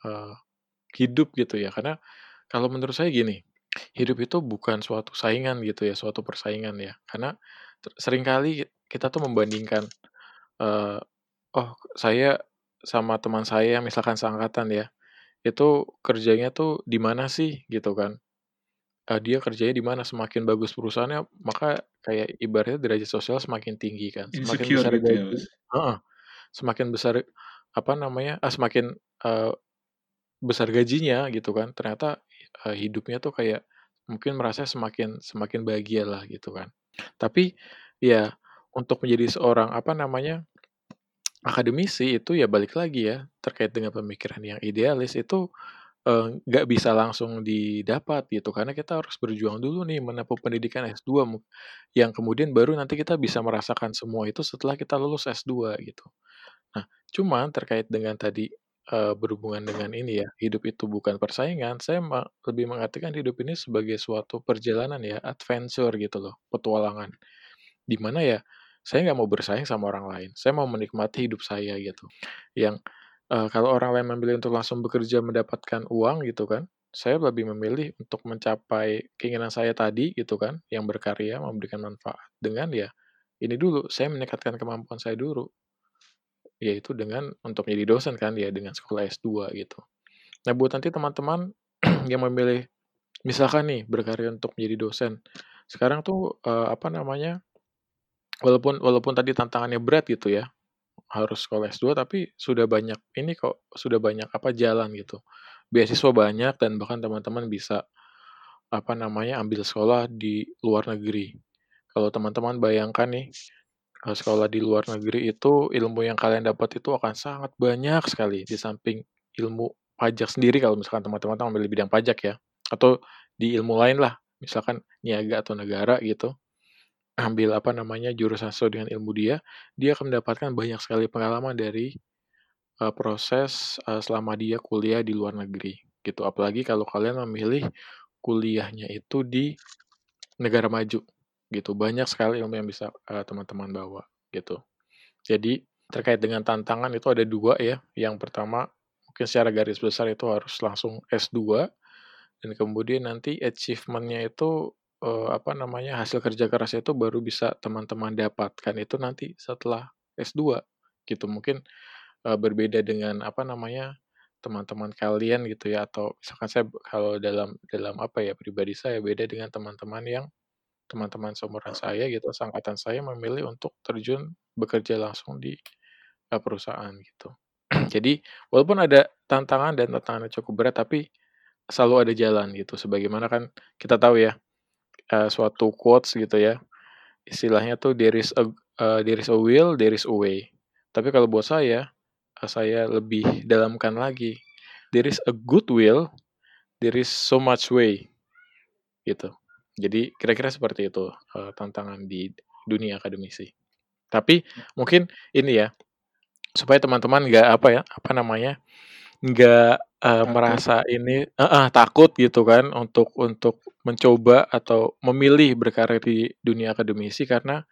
uh, hidup gitu ya. Karena kalau menurut saya gini, hidup itu bukan suatu saingan gitu ya, suatu persaingan ya. Karena sering kali kita tuh membandingkan, uh, oh saya sama teman saya misalkan seangkatan ya, itu kerjanya tuh di mana sih gitu kan uh, dia kerjanya di mana, semakin bagus perusahaannya, maka kayak ibaratnya derajat sosial semakin tinggi kan, semakin Insecure besar gitu gaji ya, semakin besar apa namanya, ah, semakin, uh, besar gajinya gitu kan, ternyata, uh, hidupnya tuh kayak mungkin merasa semakin semakin bahagia lah gitu kan. Tapi, ya untuk menjadi seorang, apa namanya, akademisi itu ya balik lagi ya, terkait dengan pemikiran yang idealis itu, uh, nggak bisa langsung didapat gitu, karena kita harus berjuang dulu nih menempuh pendidikan S2 yang kemudian baru nanti kita bisa merasakan semua itu setelah kita lulus S2 gitu. Nah, cuman terkait dengan tadi, uh, berhubungan dengan ini ya, hidup itu bukan persaingan, saya ma lebih mengartikan hidup ini sebagai suatu perjalanan ya, adventure gitu loh, petualangan. Di mana ya, saya nggak mau bersaing sama orang lain, saya mau menikmati hidup saya gitu. Yang, uh, kalau orang lain memilih untuk langsung bekerja mendapatkan uang gitu kan, saya lebih memilih untuk mencapai keinginan saya tadi gitu kan, yang berkarya, memberikan manfaat dengan ya, ini dulu, saya meningkatkan kemampuan saya dulu. Yaitu dengan untuk menjadi dosen kan ya, dengan sekolah S2 gitu. Nah buat nanti teman-teman yang memilih misalkan nih berkarya untuk menjadi dosen, sekarang tuh, uh, apa namanya, walaupun walaupun tadi tantangannya berat gitu ya, harus sekolah S2 tapi sudah banyak ini kok, sudah banyak apa, jalan gitu. Beasiswa banyak dan bahkan teman-teman bisa, apa namanya, ambil sekolah di luar negeri. Kalau teman-teman bayangkan nih, uh, sekolah di luar negeri itu ilmu yang kalian dapat itu akan sangat banyak sekali, di samping ilmu pajak sendiri kalau misalkan teman-teman ambil bidang pajak ya, atau di ilmu lain lah, misalkan niaga atau negara gitu, ambil apa namanya, jurusan sesuai dengan ilmu dia, dia akan mendapatkan banyak sekali pengalaman dari, uh, proses, uh, selama dia kuliah di luar negeri, gitu. Apalagi kalau kalian memilih kuliahnya itu di negara maju, gitu. Banyak sekali ilmu yang bisa, uh, teman-teman bawa, gitu. Jadi, terkait dengan tantangan itu ada dua ya, yang pertama mungkin secara garis besar itu harus langsung S2, dan kemudian nanti achievement-nya itu, uh, apa namanya, hasil kerja keras itu baru bisa teman-teman dapatkan itu nanti setelah S2, gitu. Mungkin, uh, berbeda dengan, apa namanya, teman-teman kalian gitu ya, atau misalkan saya kalau dalam dalam apa ya, pribadi saya beda dengan teman-teman yang teman-teman seumuran saya gitu, seangkatan saya memilih untuk terjun bekerja langsung di, uh, perusahaan gitu. Jadi, walaupun ada tantangan dan tantangannya cukup berat, tapi selalu ada jalan gitu. Sebagaimana kan kita tahu ya, uh, suatu quotes gitu ya, istilahnya tuh there is a uh, there is a will, there is a way. Tapi kalau buat saya, uh, saya lebih dalamkan lagi, there is a good will, there is so much way, gitu. Jadi kira-kira seperti itu, uh, tantangan di dunia akademisi. Tapi mungkin ini ya, supaya teman-teman nggak apa ya, apa namanya, nggak, uh, merasa ini heeh, takut gitu kan untuk untuk mencoba atau memilih berkarir di dunia akademisi karena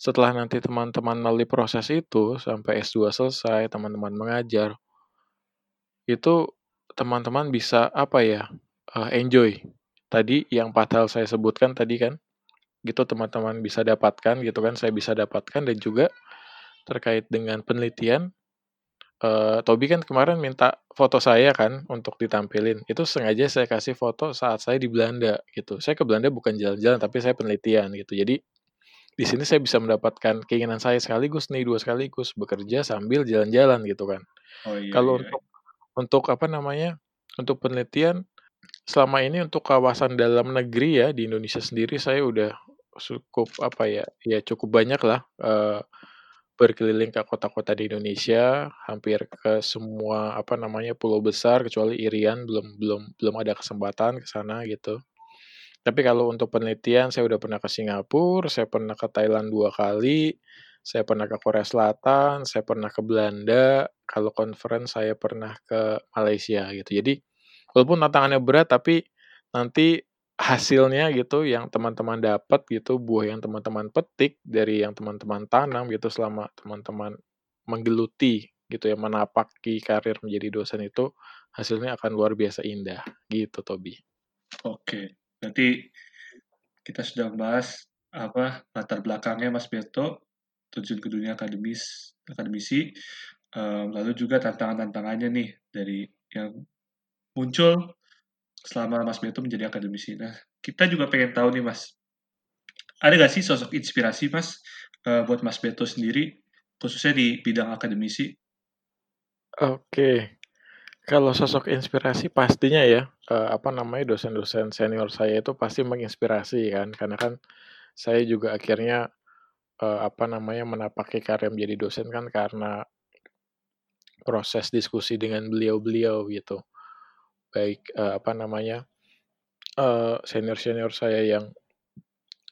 setelah nanti teman-teman melalui proses itu sampai S2 selesai, teman-teman mengajar itu teman-teman bisa apa ya, uh, enjoy. Tadi yang 4 hal saya sebutkan tadi kan, gitu teman-teman bisa dapatkan gitu kan, saya bisa dapatkan dan juga terkait dengan penelitian, uh, Tobi kan kemarin minta foto saya kan untuk ditampilin, itu sengaja saya kasih foto saat saya di Belanda gitu. Saya ke Belanda bukan jalan-jalan, tapi saya penelitian gitu. Jadi, di sini saya bisa mendapatkan keinginan saya sekaligus nih, dua sekaligus, bekerja sambil jalan-jalan gitu kan. Oh, iya Kalau iya. untuk untuk apa namanya, untuk penelitian, selama ini untuk kawasan dalam negeri ya, di Indonesia sendiri saya udah cukup apa ya, ya cukup banyak lah, uh, berkeliling ke kota-kota di Indonesia, hampir ke semua apa namanya, pulau besar kecuali Irian belum belum belum ada kesempatan ke sana gitu. Tapi kalau untuk penelitian saya udah pernah ke Singapura, saya pernah ke Thailand 2 kali, saya pernah ke Korea Selatan, saya pernah ke Belanda, kalau conference saya pernah ke Malaysia gitu. Jadi, walaupun tantangannya berat tapi nanti hasilnya gitu yang teman-teman dapat gitu, buah yang teman-teman petik dari yang teman-teman tanam gitu selama teman-teman menggeluti gitu ya, menapaki karir menjadi dosen itu, hasilnya akan luar biasa indah, gitu Tobi. Oke, berarti kita sudah bahas apa latar belakangnya Mas Beto terjun ke dunia akademis akademisi, um, lalu juga tantangan-tantangannya nih dari yang muncul selama Mas Beto menjadi akademisi. Nah, kita juga pengen tahu nih Mas, ada gak sih sosok inspirasi Mas uh, buat Mas Beto sendiri, khususnya di bidang akademisi? Oke, Kalau sosok inspirasi pastinya ya, uh, apa namanya, dosen-dosen senior saya itu pasti menginspirasi kan, karena kan saya juga akhirnya, uh, apa namanya, menapaki karir menjadi dosen kan karena proses diskusi dengan beliau-beliau gitu. Baik, uh, apa namanya, uh, senior-senior saya yang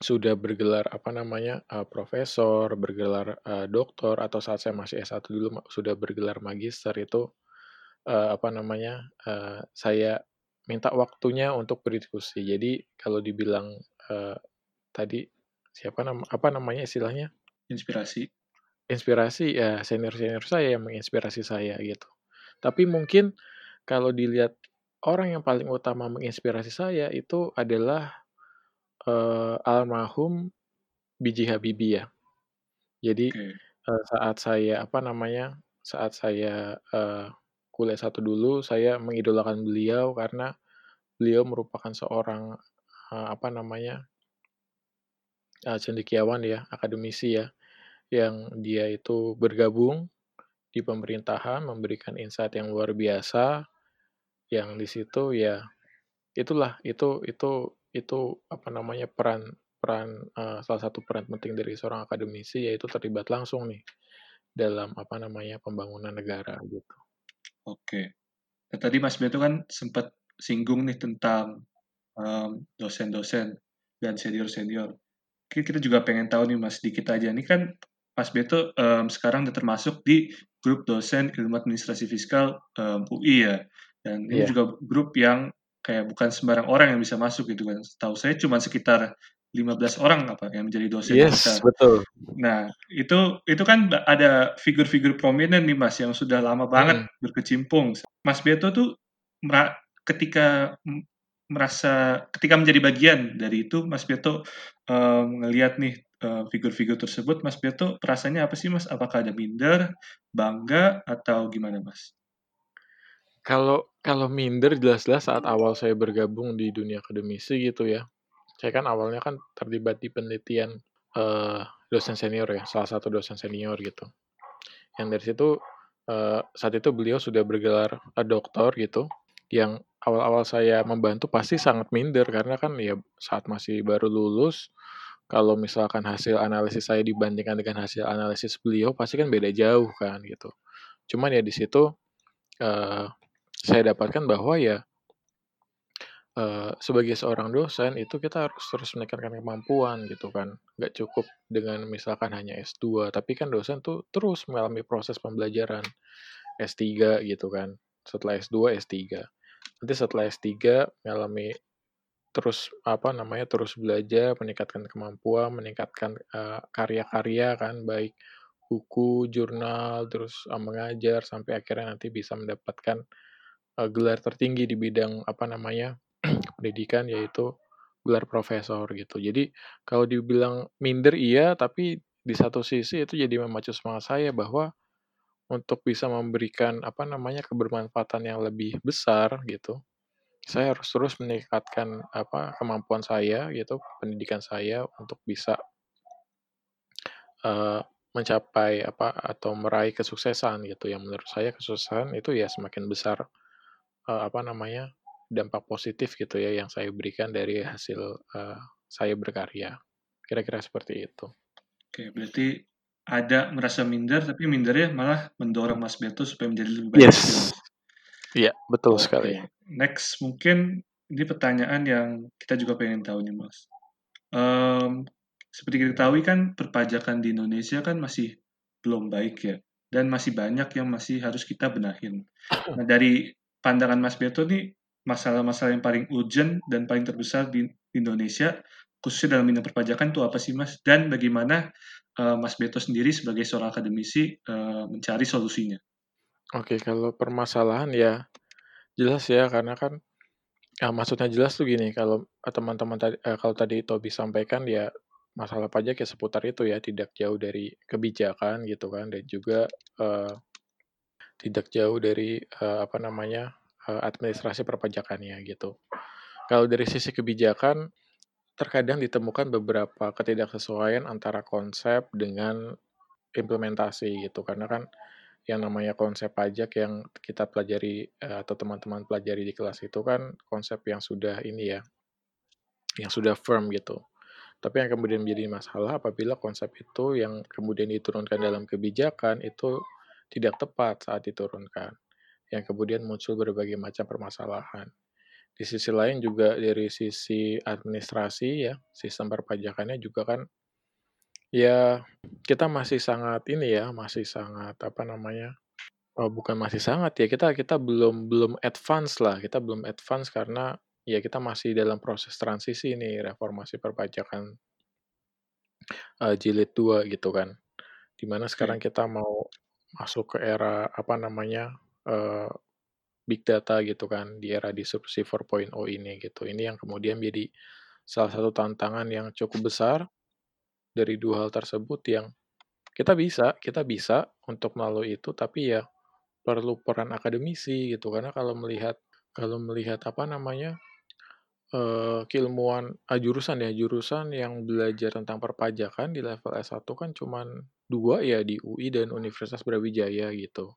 sudah bergelar, apa namanya, uh, profesor, bergelar, uh, doktor, atau saat saya masih S1 dulu sudah bergelar magister itu uh, apa namanya, uh, saya minta waktunya untuk berdiskusi. Jadi kalau dibilang, uh, tadi siapa nama apa namanya istilahnya? Inspirasi. Inspirasi, ya senior-senior saya yang menginspirasi saya gitu. Tapi mungkin kalau dilihat orang yang paling utama menginspirasi saya itu adalah, uh, almarhum B.J. Habibie ya. Jadi, okay. uh, saat saya apa namanya, saat saya, uh, kuliah satu dulu, saya mengidolakan beliau karena beliau merupakan seorang, uh, apa namanya uh, cendekiawan ya, akademisi ya, yang dia itu bergabung di pemerintahan, memberikan insight yang luar biasa, yang di situ ya itulah, itu itu itu apa namanya, peran peran, uh, salah satu peran penting dari seorang akademisi yaitu terlibat langsung nih dalam apa namanya, pembangunan negara gitu. Oke. Nah, tadi Mas Beto kan sempat singgung nih tentang um, dosen-dosen dan senior-senior. Kita juga pengen tahu nih Mas, dikit aja. Ini kan Mas Beto um, sekarang termasuk di grup dosen ilmu administrasi fiskal um, UI ya. Dan ini iya. juga grup yang kayak bukan sembarang orang yang bisa masuk gitu kan. Tahu saya cuma sekitar 15 orang apa yang menjadi dosen yes, kita. betul. Nah, itu itu kan ada figur-figur prominent nih Mas yang sudah lama banget hmm. berkecimpung. Mas Beto tuh ketika merasa ketika menjadi bagian dari itu Mas Beto um, ngelihat nih uh, figur-figur tersebut Mas Beto perasaannya apa sih Mas? Apakah ada minder, bangga atau gimana Mas? Kalau kalau minder jelas-jelas saat awal saya bergabung di dunia akademisi gitu ya saya kan awalnya kan terlibat di penelitian uh, dosen senior ya, salah satu dosen senior gitu. Yang dari situ uh, saat itu beliau sudah bergelar uh, doktor gitu, yang awal-awal saya membantu pasti sangat minder karena kan ya saat masih baru lulus, kalau misalkan hasil analisis saya dibandingkan dengan hasil analisis beliau pasti kan beda jauh kan gitu. Cuman ya di situ uh, saya dapatkan bahwa ya uh, sebagai seorang dosen itu kita harus terus meningkatkan kemampuan gitu kan. Nggak cukup dengan misalkan hanya S2, tapi kan dosen tuh terus mengalami proses pembelajaran S3 gitu kan. Setelah S2, S3. Nanti setelah S3 mengalami terus apa namanya terus belajar, meningkatkan kemampuan, meningkatkan uh, karya-karya kan baik buku, jurnal, terus uh, mengajar sampai akhirnya nanti bisa mendapatkan uh, gelar tertinggi di bidang apa namanya pendidikan yaitu gelar profesor gitu. Jadi kalau dibilang minder iya, tapi di satu sisi itu jadi memacu semangat saya bahwa untuk bisa memberikan apa namanya kebermanfaatan yang lebih besar gitu. Saya harus terus meningkatkan apa kemampuan saya gitu, pendidikan saya untuk bisa uh, mencapai apa atau meraih kesuksesan gitu. Yang menurut saya kesuksesan itu ya semakin besar uh, apa namanya dampak positif gitu ya yang saya berikan dari hasil uh, saya berkarya. Kira-kira seperti itu. Oke, berarti ada merasa minder, tapi mindernya malah mendorong Mas Beto supaya menjadi lebih baik. Yes. Iya, betul Oke. sekali. Next, mungkin ini pertanyaan yang kita juga pengen tahu nih, Mas. Um, seperti kita ketahui kan perpajakan di Indonesia kan masih belum baik ya, dan masih banyak yang masih harus kita benahin. Nah, dari pandangan Mas Beto nih, masalah-masalah yang paling urgent dan paling terbesar di Indonesia khususnya dalam bidang perpajakan itu apa sih Mas dan bagaimana uh, Mas Beto sendiri sebagai seorang akademisi uh, mencari solusinya? Oke, kalau permasalahan ya jelas ya karena kan ya maksudnya jelas tuh gini kalau teman-teman tadi uh, kalau tadi Tobi sampaikan ya masalah pajak ya seputar itu ya tidak jauh dari kebijakan gitu kan dan juga uh, tidak jauh dari uh, apa namanya uh, administrasi perpajakannya gitu. Kalau dari sisi kebijakan, terkadang ditemukan beberapa ketidaksesuaian antara konsep dengan implementasi gitu karena kan yang namanya konsep pajak yang kita pelajari uh, atau teman-teman pelajari di kelas itu kan konsep yang sudah ini ya, yang sudah firm gitu. Tapi yang kemudian menjadi masalah apabila konsep itu yang kemudian diturunkan dalam kebijakan itu tidak tepat saat diturunkan. Yang kemudian muncul berbagai macam permasalahan. Di sisi lain juga dari sisi administrasi ya, sistem perpajakannya juga kan ya kita masih sangat ini ya, masih sangat apa namanya? Oh, bukan masih sangat ya, kita kita belum belum advance lah, kita belum advance karena ya kita masih dalam proses transisi nih reformasi perpajakan uh, jilid 2 gitu kan. Di mana sekarang kita mau masuk ke era apa namanya uh, big data gitu kan di era disrupsi 4.0 ini gitu. Ini yang kemudian menjadi salah satu tantangan yang cukup besar dari dua hal tersebut yang kita bisa, kita bisa untuk melalui itu tapi ya perlu peran akademisi gitu karena kalau melihat kalau melihat apa namanya uh, keilmuan ah, jurusan ya, jurusan yang belajar tentang perpajakan di level S1 kan cuman dua ya di UI dan Universitas Brawijaya gitu.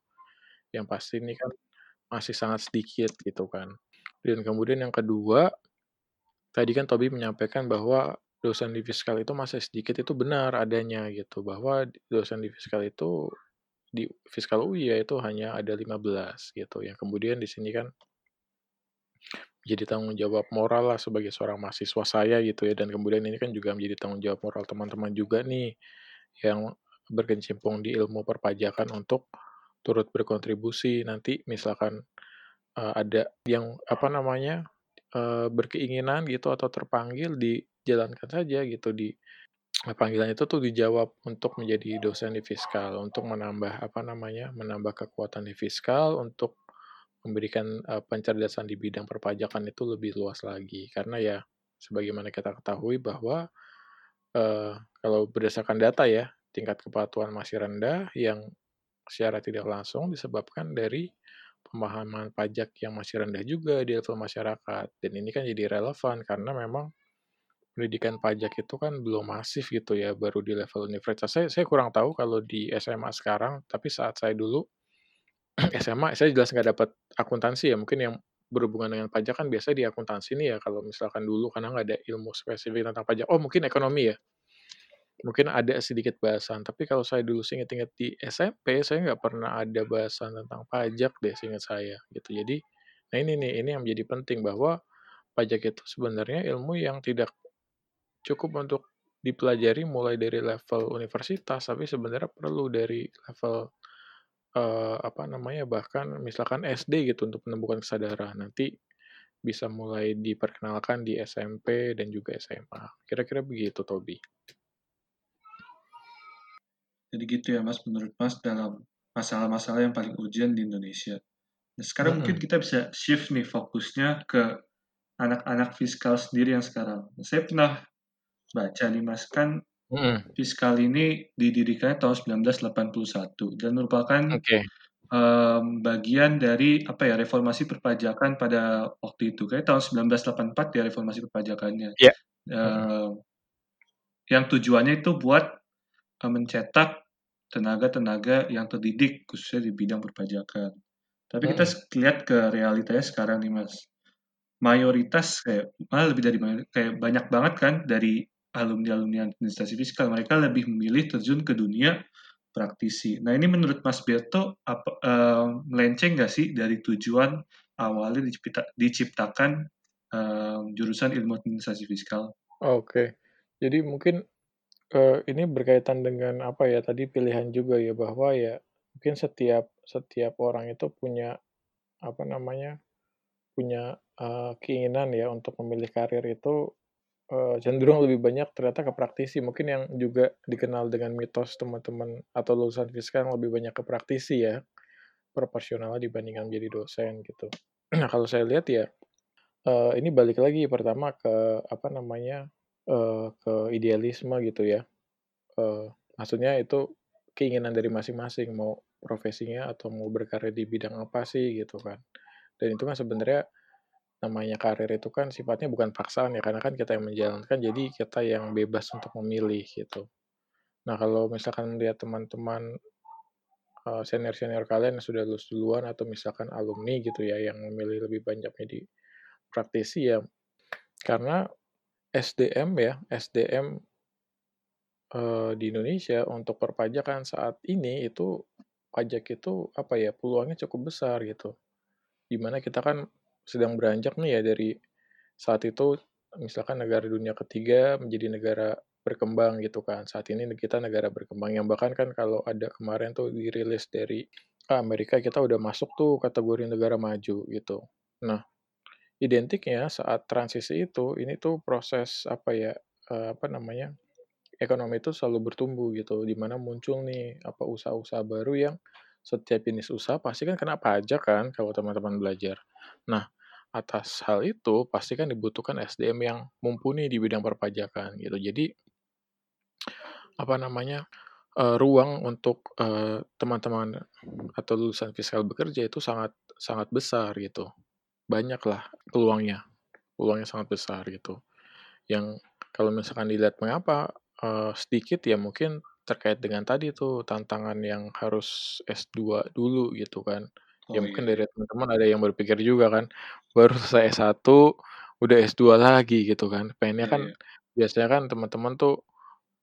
Yang pasti ini kan masih sangat sedikit gitu kan. Dan kemudian yang kedua, tadi kan Tobi menyampaikan bahwa dosen di fiskal itu masih sedikit itu benar adanya gitu bahwa dosen di fiskal itu di fiskal UI ya itu hanya ada 15 gitu yang kemudian di sini kan jadi tanggung jawab moral lah sebagai seorang mahasiswa saya gitu ya dan kemudian ini kan juga menjadi tanggung jawab moral teman-teman juga nih yang berkecimpung di ilmu perpajakan untuk turut berkontribusi. Nanti misalkan uh, ada yang apa namanya uh, berkeinginan gitu atau terpanggil dijalankan saja gitu. Di panggilan itu tuh dijawab untuk menjadi dosen di fiskal untuk menambah apa namanya menambah kekuatan di fiskal untuk memberikan uh, pencerdasan di bidang perpajakan itu lebih luas lagi. Karena ya sebagaimana kita ketahui bahwa uh, kalau berdasarkan data ya tingkat kepatuhan masih rendah yang secara tidak langsung disebabkan dari pemahaman pajak yang masih rendah juga di level masyarakat dan ini kan jadi relevan karena memang pendidikan pajak itu kan belum masif gitu ya baru di level universitas saya saya kurang tahu kalau di SMA sekarang tapi saat saya dulu SMA saya jelas nggak dapat akuntansi ya, mungkin yang berhubungan dengan pajak kan biasa di akuntansi nih ya, kalau misalkan dulu karena nggak ada ilmu spesifik tentang pajak. Oh mungkin ekonomi ya? Mungkin ada sedikit bahasan, tapi kalau saya dulu sih inget-inget di SMP, saya nggak pernah ada bahasan tentang pajak deh seingat saya, gitu. Jadi, nah ini nih, ini yang menjadi penting bahwa pajak itu sebenarnya ilmu yang tidak cukup untuk dipelajari mulai dari level universitas, tapi sebenarnya perlu dari level uh, apa namanya, bahkan misalkan SD gitu untuk menemukan kesadaran, nanti bisa mulai diperkenalkan di SMP dan juga SMA. Kira-kira begitu, Tobi. Jadi gitu ya, Mas, menurut Mas dalam masalah-masalah yang paling urgent di Indonesia. Nah, sekarang mm -hmm. mungkin kita bisa shift nih fokusnya ke anak-anak fiskal sendiri yang sekarang. Saya pernah baca nih, Mas, kan Mm. Fiskal ini didirikan tahun 1981 dan merupakan okay. um, bagian dari apa ya reformasi perpajakan pada waktu itu kayak tahun 1984 ya reformasi perpajakannya. Yeah. Uh, mm. Yang tujuannya itu buat uh, mencetak tenaga-tenaga yang terdidik khususnya di bidang perpajakan. Tapi kita lihat ke realitanya sekarang nih mas, mayoritas kayak malah lebih dari kayak banyak banget kan dari alumni-alumni administrasi fiskal, mereka lebih memilih terjun ke dunia praktisi. Nah ini menurut Mas Berto apa, uh, melenceng nggak sih dari tujuan awalnya dicipta, diciptakan uh, jurusan ilmu administrasi fiskal? Oke, okay. jadi mungkin uh, ini berkaitan dengan apa ya tadi pilihan juga ya bahwa ya mungkin setiap setiap orang itu punya apa namanya punya uh, keinginan ya untuk memilih karir itu uh, cenderung lebih banyak ternyata ke praktisi. Mungkin yang juga dikenal dengan mitos teman-teman atau lulusan fiskal yang lebih banyak ke praktisi ya, proporsionalnya dibandingkan menjadi dosen gitu. Nah, kalau saya lihat ya, uh, ini balik lagi pertama ke apa namanya, uh, ke idealisme gitu ya. Uh, maksudnya itu keinginan dari masing-masing, mau profesinya atau mau berkarya di bidang apa sih gitu kan. Dan itu kan sebenarnya namanya karir itu kan sifatnya bukan paksaan ya karena kan kita yang menjalankan jadi kita yang bebas untuk memilih gitu. Nah kalau misalkan melihat teman-teman uh, senior-senior kalian yang sudah lulus duluan atau misalkan alumni gitu ya yang memilih lebih banyak jadi praktisi ya karena SDM ya SDM uh, di Indonesia untuk perpajakan saat ini itu pajak itu apa ya peluangnya cukup besar gitu di mana kita kan sedang beranjak nih ya dari saat itu misalkan negara dunia ketiga menjadi negara berkembang gitu kan. Saat ini kita negara berkembang yang bahkan kan kalau ada kemarin tuh dirilis dari Amerika kita udah masuk tuh kategori negara maju gitu. Nah, identiknya saat transisi itu ini tuh proses apa ya apa namanya ekonomi itu selalu bertumbuh gitu di mana muncul nih apa usaha-usaha baru yang setiap jenis usaha pasti kan kena pajak kan kalau teman-teman belajar. Nah, atas hal itu pasti kan dibutuhkan SDM yang mumpuni di bidang perpajakan gitu. Jadi apa namanya uh, ruang untuk teman-teman uh, atau lulusan fiskal bekerja itu sangat sangat besar gitu. Banyaklah peluangnya, peluangnya sangat besar gitu. Yang kalau misalkan dilihat mengapa uh, sedikit ya mungkin terkait dengan tadi tuh tantangan yang harus S2 dulu gitu kan. Ya oh, ya mungkin iya. dari teman-teman ada yang berpikir juga kan, baru selesai S1 udah S2 lagi gitu kan. Pengennya iya, kan iya. biasanya kan teman-teman tuh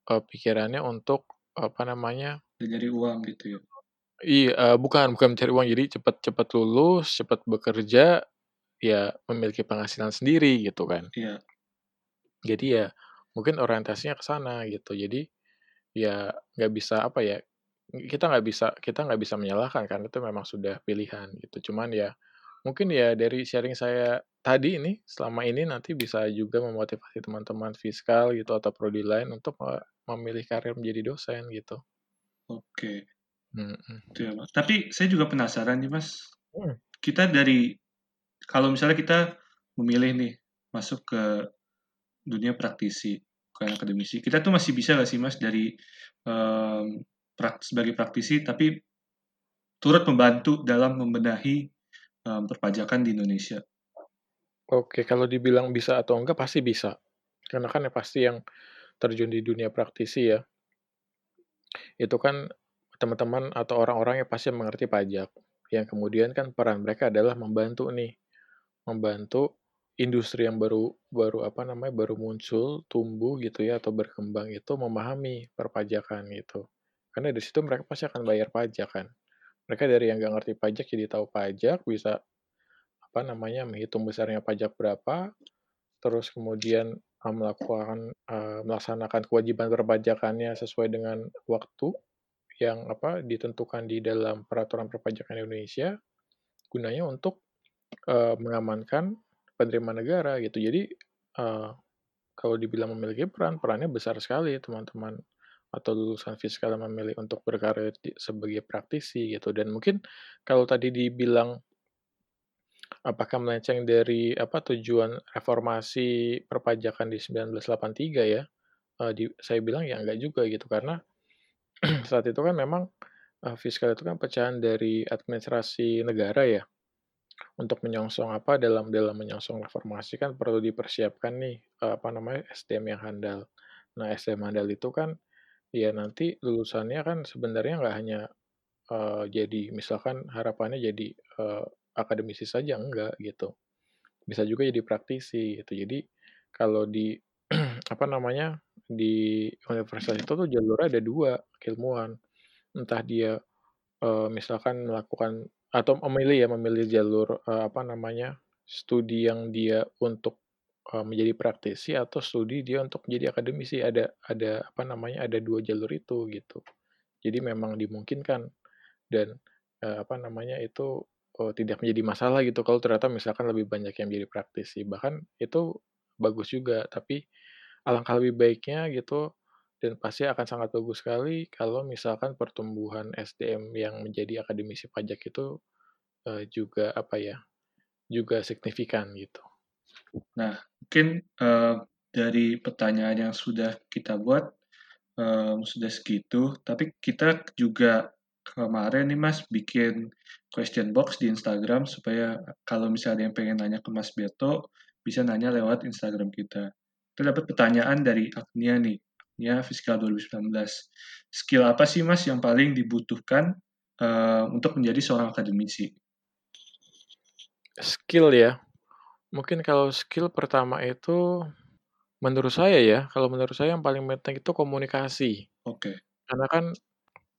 uh, pikirannya untuk apa namanya? Mencari uang gitu ya. Iya, uh, bukan bukan mencari uang. Jadi cepat-cepat lulus, cepat bekerja, ya memiliki penghasilan sendiri gitu kan. Iya. Jadi ya mungkin orientasinya ke sana gitu. Jadi ya nggak bisa apa ya kita nggak bisa kita nggak bisa menyalahkan karena itu memang sudah pilihan gitu. Cuman ya mungkin ya dari sharing saya tadi ini selama ini nanti bisa juga memotivasi teman-teman fiskal gitu atau prodi lain untuk memilih karir menjadi dosen gitu. Oke. Hmm. ya, Mas. Tapi saya juga penasaran nih Mas. Hmm. Kita dari kalau misalnya kita memilih nih masuk ke dunia praktisi bukan akademisi, kita tuh masih bisa gak sih Mas dari um, sebagai praktisi tapi turut membantu dalam membenahi um, perpajakan di Indonesia. Oke, kalau dibilang bisa atau enggak pasti bisa. Karena kan ya pasti yang terjun di dunia praktisi ya, itu kan teman-teman atau orang-orang yang pasti mengerti pajak. Yang kemudian kan peran mereka adalah membantu nih, membantu industri yang baru baru apa namanya baru muncul, tumbuh gitu ya atau berkembang itu memahami perpajakan gitu. Karena di situ mereka pasti akan bayar pajak kan. Mereka dari yang nggak ngerti pajak jadi tahu pajak, bisa apa namanya menghitung besarnya pajak berapa, terus kemudian uh, melakukan uh, melaksanakan kewajiban perpajakannya sesuai dengan waktu yang apa ditentukan di dalam peraturan perpajakan Indonesia, gunanya untuk uh, mengamankan penerimaan negara gitu. Jadi uh, kalau dibilang memiliki peran, perannya besar sekali teman-teman atau lulusan fiskal yang memilih untuk berkarir sebagai praktisi gitu. Dan mungkin kalau tadi dibilang apakah melenceng dari apa tujuan reformasi perpajakan di 1983 ya uh, di, saya bilang ya enggak juga gitu. Karena saat itu kan memang uh, fiskal itu kan pecahan dari administrasi negara ya untuk menyongsong apa dalam dalam menyongsong reformasi kan perlu dipersiapkan nih uh, apa namanya SDM yang handal nah SDM handal itu kan ya nanti lulusannya kan sebenarnya nggak hanya, uh, jadi misalkan harapannya jadi, uh, akademisi saja, enggak, gitu. Bisa juga jadi praktisi, gitu. Jadi, kalau di apa namanya, di universitas itu tuh jalurnya ada dua keilmuan. Entah dia, uh, misalkan melakukan atau memilih ya, memilih jalur, uh, apa namanya, studi yang dia untuk uh, menjadi praktisi atau studi dia untuk menjadi akademisi. Ada ada apa namanya ada dua jalur itu gitu. Jadi memang dimungkinkan dan uh, apa namanya itu uh, tidak menjadi masalah gitu kalau ternyata misalkan lebih banyak yang menjadi praktisi. Bahkan itu bagus juga tapi alangkah lebih baiknya gitu dan pasti akan sangat bagus sekali kalau misalkan pertumbuhan SDM yang menjadi akademisi pajak itu uh, juga apa ya juga signifikan gitu. Nah, mungkin uh, dari pertanyaan yang sudah kita buat um, sudah segitu, tapi kita juga kemarin nih Mas bikin question box di Instagram supaya kalau misalnya ada yang pengen nanya ke Mas Beto bisa nanya lewat Instagram kita. Kita dapat pertanyaan dari Agnia nih, Agnia Fiskal 2019. Skill apa sih Mas yang paling dibutuhkan uh, untuk menjadi seorang akademisi? Skill ya. Mungkin kalau skill pertama itu menurut saya ya, kalau menurut saya yang paling penting itu komunikasi. Oke. Okay. Karena kan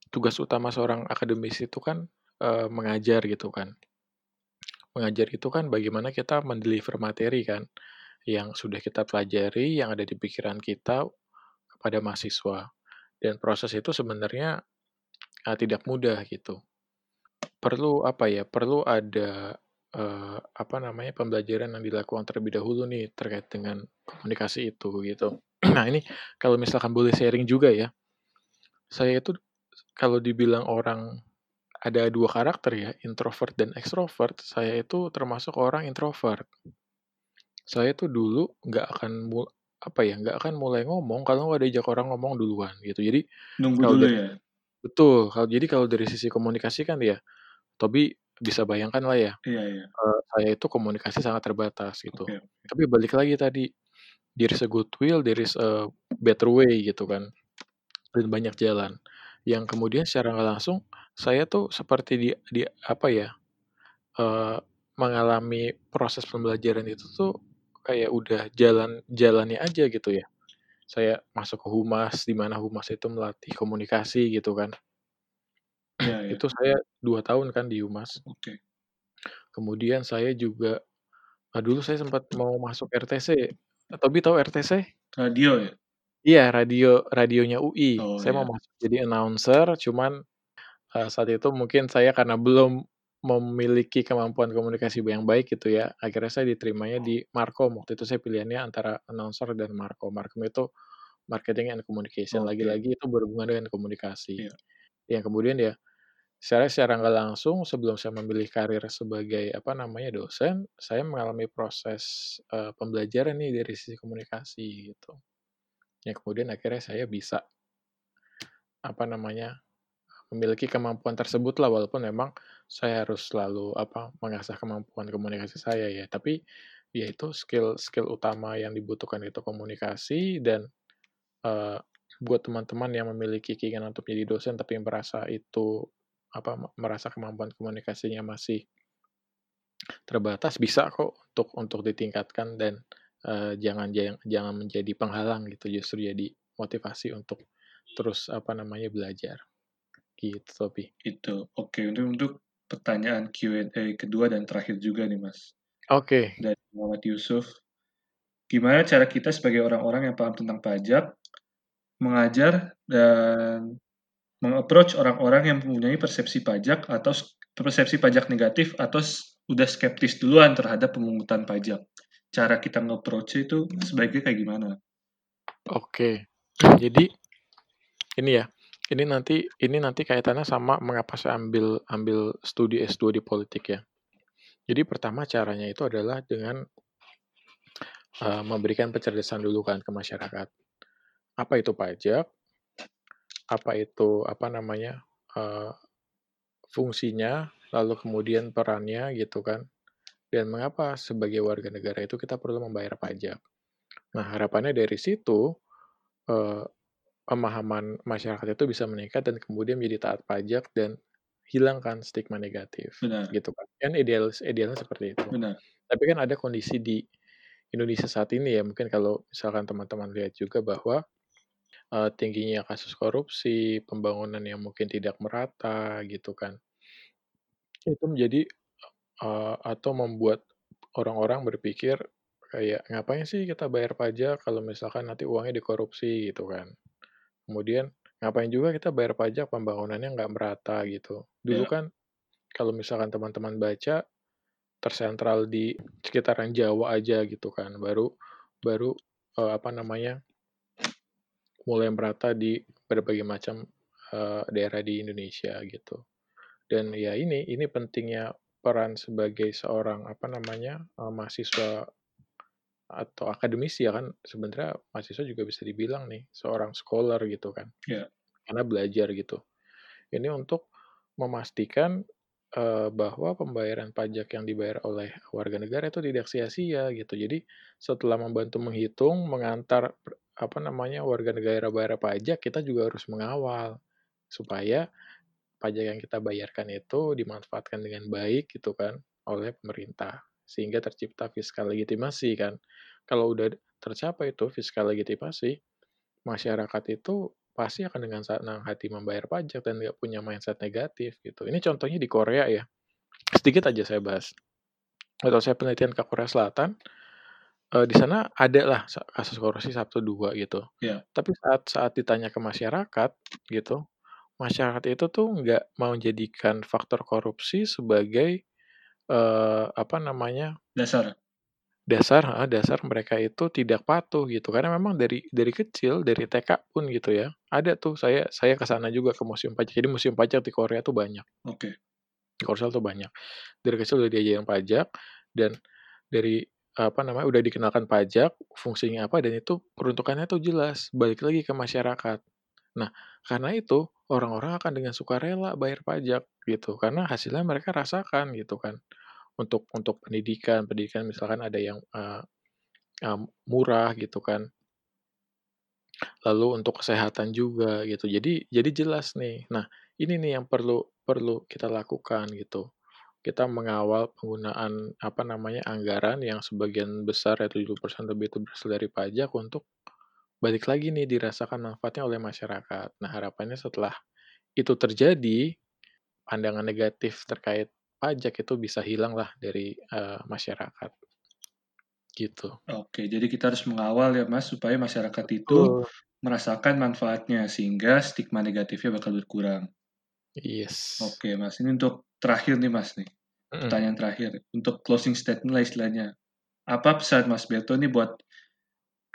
tugas utama seorang akademisi itu kan uh, mengajar gitu kan. Mengajar itu kan bagaimana kita mendeliver materi kan yang sudah kita pelajari, yang ada di pikiran kita kepada mahasiswa. Dan proses itu sebenarnya uh, tidak mudah gitu. Perlu apa ya? Perlu ada uh, apa namanya pembelajaran yang dilakukan terlebih dahulu nih terkait dengan komunikasi itu gitu. Nah ini kalau misalkan boleh sharing juga ya, saya itu kalau dibilang orang ada dua karakter ya, introvert dan extrovert, saya itu termasuk orang introvert. Saya tuh dulu nggak akan apa ya, nggak akan mulai ngomong kalau nggak diajak orang ngomong duluan gitu. Jadi Nunggu dulu dari, ya? Betul, kalau jadi kalau dari sisi komunikasi kan ya, Tobi bisa bayangkan lah ya, Iya iya. Uh, saya itu komunikasi sangat terbatas gitu. okay. Tapi balik lagi tadi, there is a good will, there is a better way gitu kan, dan banyak jalan. Yang kemudian secara nggak langsung, saya tuh seperti di di apa ya, uh, mengalami proses pembelajaran itu tuh kayak udah jalan jalannya aja gitu ya. Saya masuk ke humas, di mana humas itu melatih komunikasi gitu kan. Ya, ya. Itu saya dua tahun kan di humas. Oke. Kemudian saya juga, nah dulu saya sempat mau masuk RTC. Tobi tahu RTC? Radio ya? Iya, radio radionya UI. Oh, saya iya. mau masuk jadi announcer, cuman uh, saat itu mungkin saya karena belum memiliki kemampuan komunikasi yang baik gitu ya, akhirnya saya diterimanya di Markom. Waktu itu saya pilihannya antara announcer dan Markom. Markom itu marketing and communication. Lagi-lagi itu berhubungan dengan komunikasi. Iya. Yang kemudian ya, secara secara nggak langsung sebelum saya memilih karir sebagai apa namanya dosen, saya mengalami proses uh, pembelajaran nih dari sisi komunikasi gitu. Yang kemudian akhirnya saya bisa apa namanya memiliki kemampuan tersebut lah walaupun memang saya harus selalu apa mengasah kemampuan komunikasi saya ya. Tapi ya itu skill skill utama yang dibutuhkan itu komunikasi dan uh, buat teman-teman yang memiliki keinginan untuk menjadi dosen tapi merasa itu apa merasa kemampuan komunikasinya masih terbatas bisa kok untuk untuk ditingkatkan dan uh, jangan jangan menjadi penghalang gitu justru jadi motivasi untuk terus apa namanya belajar. Gitu Sopi. Itu oke untuk untuk pertanyaan Q&A kedua dan terakhir juga nih Mas. Oke. Okay. Dari Muhammad Yusuf. Gimana cara kita sebagai orang-orang yang paham tentang pajak mengajar dan mengapproach orang-orang yang mempunyai persepsi pajak atau persepsi pajak negatif atau udah skeptis duluan terhadap pemungutan pajak. Cara kita nge-approach itu sebaiknya kayak gimana? Oke. Jadi ini ya, ini nanti ini nanti kaitannya sama mengapa saya ambil ambil studi S2 di politik ya. Jadi pertama caranya itu adalah dengan uh, memberikan pencerdasan dulu kan ke masyarakat. Apa itu pajak? Apa itu apa namanya uh, fungsinya? Lalu kemudian perannya gitu kan. Dan mengapa sebagai warga negara itu kita perlu membayar pajak? Nah harapannya dari situ uh, pemahaman masyarakat itu bisa meningkat dan kemudian menjadi taat pajak dan hilangkan stigma negatif Benar. gitu kan kan ideal idealnya seperti itu Benar. tapi kan ada kondisi di Indonesia saat ini ya mungkin kalau misalkan teman-teman lihat juga bahwa uh, tingginya kasus korupsi pembangunan yang mungkin tidak merata gitu kan itu menjadi uh, atau membuat orang-orang berpikir kayak ngapain sih kita bayar pajak kalau misalkan nanti uangnya dikorupsi gitu kan Kemudian ngapain juga kita bayar pajak pembangunannya nggak merata gitu. Dulu yeah. kan kalau misalkan teman-teman baca tersentral di sekitaran Jawa aja gitu kan, baru baru uh, apa namanya mulai merata di berbagai macam uh, daerah di Indonesia gitu. Dan ya ini ini pentingnya peran sebagai seorang apa namanya uh, mahasiswa atau akademisi ya kan sebenarnya mahasiswa juga bisa dibilang nih seorang scholar gitu kan. Yeah. karena belajar gitu. Ini untuk memastikan uh, bahwa pembayaran pajak yang dibayar oleh warga negara itu tidak sia-sia gitu. Jadi setelah membantu menghitung mengantar apa namanya warga negara bayar pajak kita juga harus mengawal. Supaya pajak yang kita bayarkan itu dimanfaatkan dengan baik gitu kan oleh pemerintah sehingga tercipta fiskal legitimasi kan. Kalau udah tercapai itu fiskal legitimasi, masyarakat itu pasti akan dengan senang hati membayar pajak dan nggak punya mindset negatif gitu. Ini contohnya di Korea ya. Sedikit aja saya bahas. Atau saya penelitian ke Korea Selatan, uh, di sana ada lah kasus korupsi satu dua gitu. Yeah. Tapi saat saat ditanya ke masyarakat gitu, masyarakat itu tuh nggak mau jadikan faktor korupsi sebagai uh, apa namanya dasar. dasar uh, dasar mereka itu tidak patuh gitu. Karena memang dari dari kecil dari TK pun gitu ya ada tuh. Saya saya ke sana juga ke museum pajak. Jadi museum pajak di Korea tuh banyak. Oke. Okay. di Korea tuh banyak. Dari kecil udah diajarin pajak dan dari apa namanya, udah dikenalkan pajak, fungsinya apa, dan itu peruntukannya tuh jelas, balik lagi ke masyarakat. Nah, karena itu orang-orang akan dengan sukarela bayar pajak gitu, karena hasilnya mereka rasakan gitu kan. Untuk untuk pendidikan, pendidikan misalkan ada yang uh, uh, murah gitu kan. Lalu untuk kesehatan juga gitu. Jadi jadi jelas nih. Nah, ini nih yang perlu perlu kita lakukan gitu kita mengawal penggunaan apa namanya anggaran yang sebagian besar ya 70% lebih itu berasal dari pajak untuk balik lagi nih dirasakan manfaatnya oleh masyarakat. Nah, harapannya setelah itu terjadi, pandangan negatif terkait pajak itu bisa hilang lah dari uh, masyarakat. Gitu. Oke, jadi kita harus mengawal ya Mas supaya masyarakat itu merasakan manfaatnya sehingga stigma negatifnya bakal berkurang. Yes. Oke, Mas. Ini untuk terakhir nih, Mas nih. Pertanyaan terakhir untuk closing statement lah istilahnya. Apa pesan Mas Beto nih buat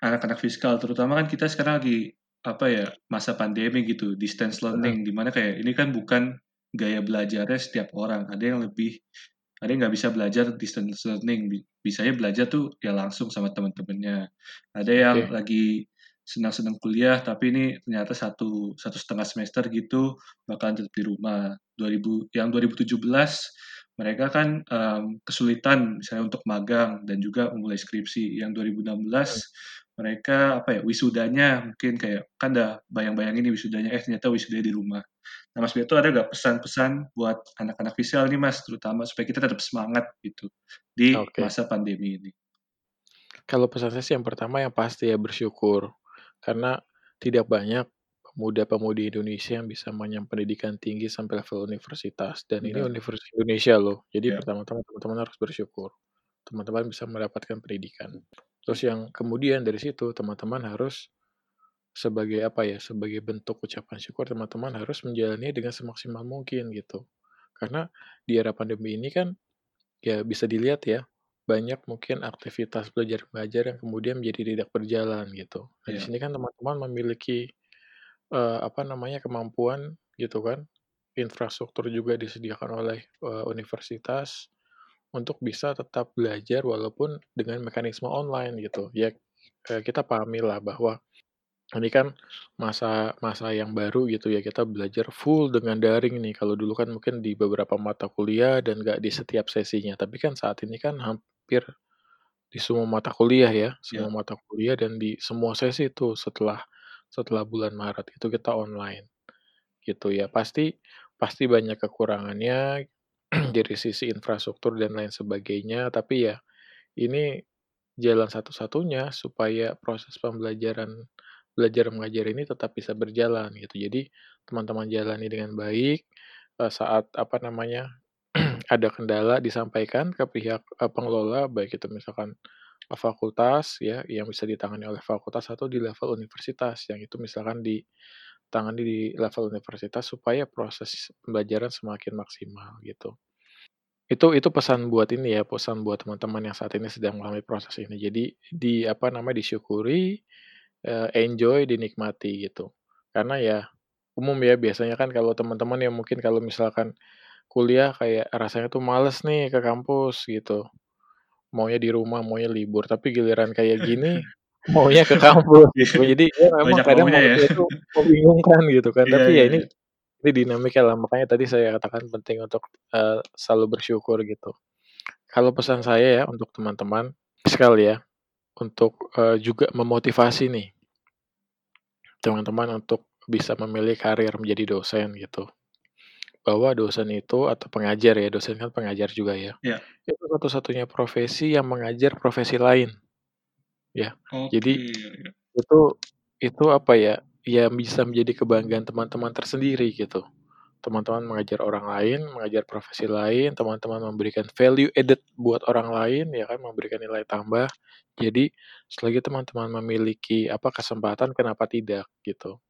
anak-anak fiskal terutama kan kita sekarang lagi apa ya masa pandemi gitu distance learning di di mana kayak ini kan bukan gaya belajarnya setiap orang. Ada yang lebih ada yang nggak bisa belajar distance learning. Bisanya belajar tuh ya langsung sama teman-temannya. Ada yang okay. lagi senang-senang kuliah tapi ini ternyata satu satu setengah semester gitu bakalan tetap di rumah. 2000 yang 2017 mereka kan um, kesulitan misalnya untuk magang dan juga memulai skripsi. Yang 2016 hmm. mereka apa ya wisudanya mungkin kayak kan dah bayang-bayang ini wisudanya eh ternyata wisudanya di rumah nah Mas Beto ada gak pesan-pesan buat anak-anak visual nih Mas terutama supaya kita tetap semangat gitu di okay. masa pandemi ini kalau pesan saya sih yang pertama yang pasti ya bersyukur karena tidak banyak pemuda-pemudi Indonesia yang bisa mengenyam pendidikan tinggi sampai level universitas dan ini universitas Indonesia loh. Jadi yeah. pertama-tama teman-teman harus bersyukur. Teman-teman bisa mendapatkan pendidikan. Terus yang kemudian dari situ teman-teman harus sebagai apa ya? Sebagai bentuk ucapan syukur teman-teman harus menjalani dengan semaksimal mungkin gitu. Karena di era pandemi ini kan ya bisa dilihat ya banyak mungkin aktivitas belajar mengajar yang kemudian menjadi tidak berjalan gitu. Nah, di iya. sini kan teman-teman memiliki, uh, apa namanya, kemampuan gitu kan, infrastruktur juga disediakan oleh, uh, universitas untuk bisa tetap belajar walaupun dengan mekanisme online gitu. Ya, uh, kita lah bahwa ini kan masa masa yang baru gitu ya, kita belajar full dengan daring nih. Kalau dulu kan mungkin di beberapa mata kuliah dan nggak di setiap sesinya, tapi kan saat ini kan hampir di semua mata kuliah ya, semua yeah. mata kuliah dan di semua sesi itu setelah setelah bulan Maret itu kita online gitu ya. Pasti pasti banyak kekurangannya dari sisi infrastruktur dan lain sebagainya, tapi ya ini jalan satu-satunya supaya proses pembelajaran belajar mengajar ini tetap bisa berjalan gitu. Jadi teman-teman jalani dengan baik eh, saat apa namanya ada kendala disampaikan ke pihak uh, pengelola, baik itu misalkan fakultas ya, yang bisa ditangani oleh fakultas atau di level universitas, yang itu misalkan ditangani di level universitas supaya proses pembelajaran semakin maksimal gitu. Itu itu pesan buat ini ya, pesan buat teman-teman yang saat ini sedang mengalami proses ini. Jadi di apa namanya disyukuri, uh, enjoy, dinikmati gitu. Karena ya umum ya biasanya kan kalau teman-teman yang mungkin kalau misalkan kuliah kayak rasanya tuh males nih ke kampus gitu. Maunya di rumah, maunya libur, tapi giliran kayak gini maunya ke kampus gitu. Jadi ya memang kadang ya. itu membingungkan gitu kan. Iya, tapi ya iya, ini iya. ini dinamika lah, makanya tadi saya katakan penting untuk uh, selalu bersyukur gitu. Kalau pesan saya ya untuk teman-teman sekali ya, untuk uh, juga memotivasi nih teman-teman untuk bisa memilih karir menjadi dosen gitu bahwa dosen itu atau pengajar ya, dosen kan pengajar juga ya. Iya. Itu satu-satunya profesi yang mengajar profesi lain. Ya. Jadi Oke. itu itu apa ya, ya bisa menjadi kebanggaan teman-teman tersendiri gitu. Teman-teman mengajar orang lain, mengajar profesi lain, teman-teman memberikan value added buat orang lain ya kan, memberikan nilai tambah. Jadi selagi teman-teman memiliki apa kesempatan kenapa tidak gitu.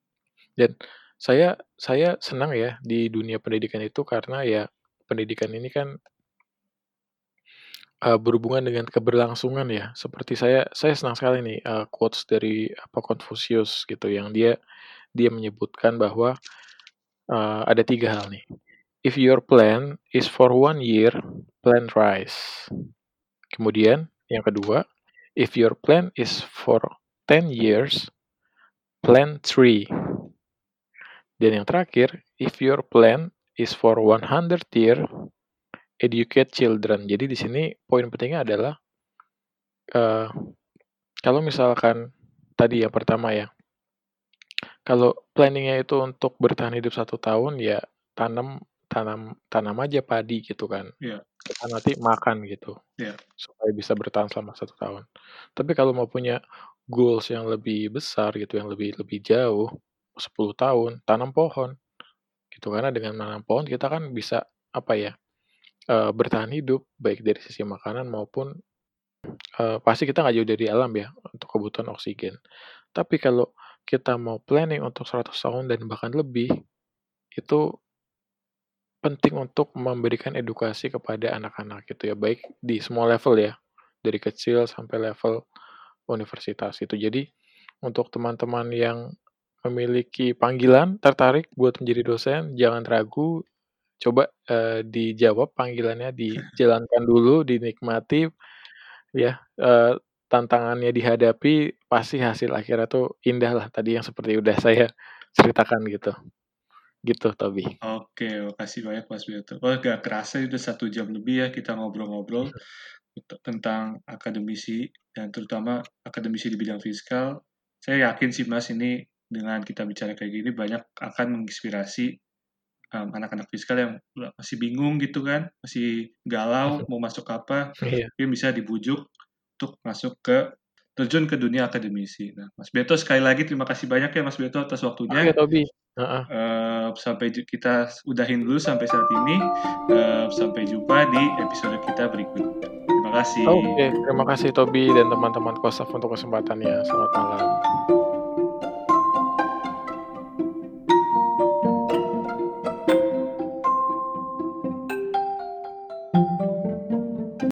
Dan saya saya senang ya di dunia pendidikan itu karena ya pendidikan ini kan uh, berhubungan dengan keberlangsungan ya. Seperti saya saya senang sekali nih uh, quotes dari apa Confucius gitu yang dia dia menyebutkan bahwa uh, ada tiga hal nih. If your plan is for one year, plan rise. Kemudian yang kedua, if your plan is for ten years, plan three. Dan yang terakhir, if your plan is for 100 year, educate children. Jadi di sini poin pentingnya adalah uh, kalau misalkan tadi yang pertama ya, kalau planningnya itu untuk bertahan hidup satu tahun ya tanam tanam tanam aja padi gitu kan. Yeah. Kita nanti makan gitu. Yeah. Supaya bisa bertahan selama satu tahun. Tapi kalau mau punya goals yang lebih besar gitu, yang lebih lebih jauh, 10 tahun, tanam pohon. Gitu, karena dengan menanam pohon kita kan bisa, apa ya, uh, bertahan hidup, baik dari sisi makanan maupun, uh, pasti kita nggak jauh dari alam ya, untuk kebutuhan oksigen. Tapi kalau kita mau planning untuk 100 tahun dan bahkan lebih, itu penting untuk memberikan edukasi kepada anak-anak gitu ya, baik di semua level ya, dari kecil sampai level universitas itu. Jadi, untuk teman-teman yang memiliki panggilan, tertarik buat menjadi dosen, jangan ragu, coba, uh, dijawab panggilannya, dijalankan dulu, dinikmati, ya, uh, tantangannya dihadapi, pasti hasil akhirnya tuh indah lah, tadi yang seperti udah saya ceritakan gitu. Gitu, Tobi. Oke, makasih banyak Mas Beto. Oh, gak kerasa udah satu jam lebih ya kita ngobrol-ngobrol tentang akademisi dan terutama akademisi di bidang fiskal. Saya yakin sih Mas ini dengan kita bicara kayak gini banyak akan menginspirasi um, anak-anak fiskal yang masih bingung gitu kan, masih galau mau masuk apa, Iya. mungkin bisa dibujuk untuk masuk ke terjun ke dunia akademisi. Nah, Mas Beto sekali lagi terima kasih banyak ya Mas Beto atas waktunya. Oke, Tobi. Uh, sampai kita udahin dulu sampai saat ini. Uh, sampai jumpa di episode kita berikutnya. Terima kasih. Oke, terima kasih Tobi dan teman-teman Kosaf untuk kesempatannya. Selamat malam.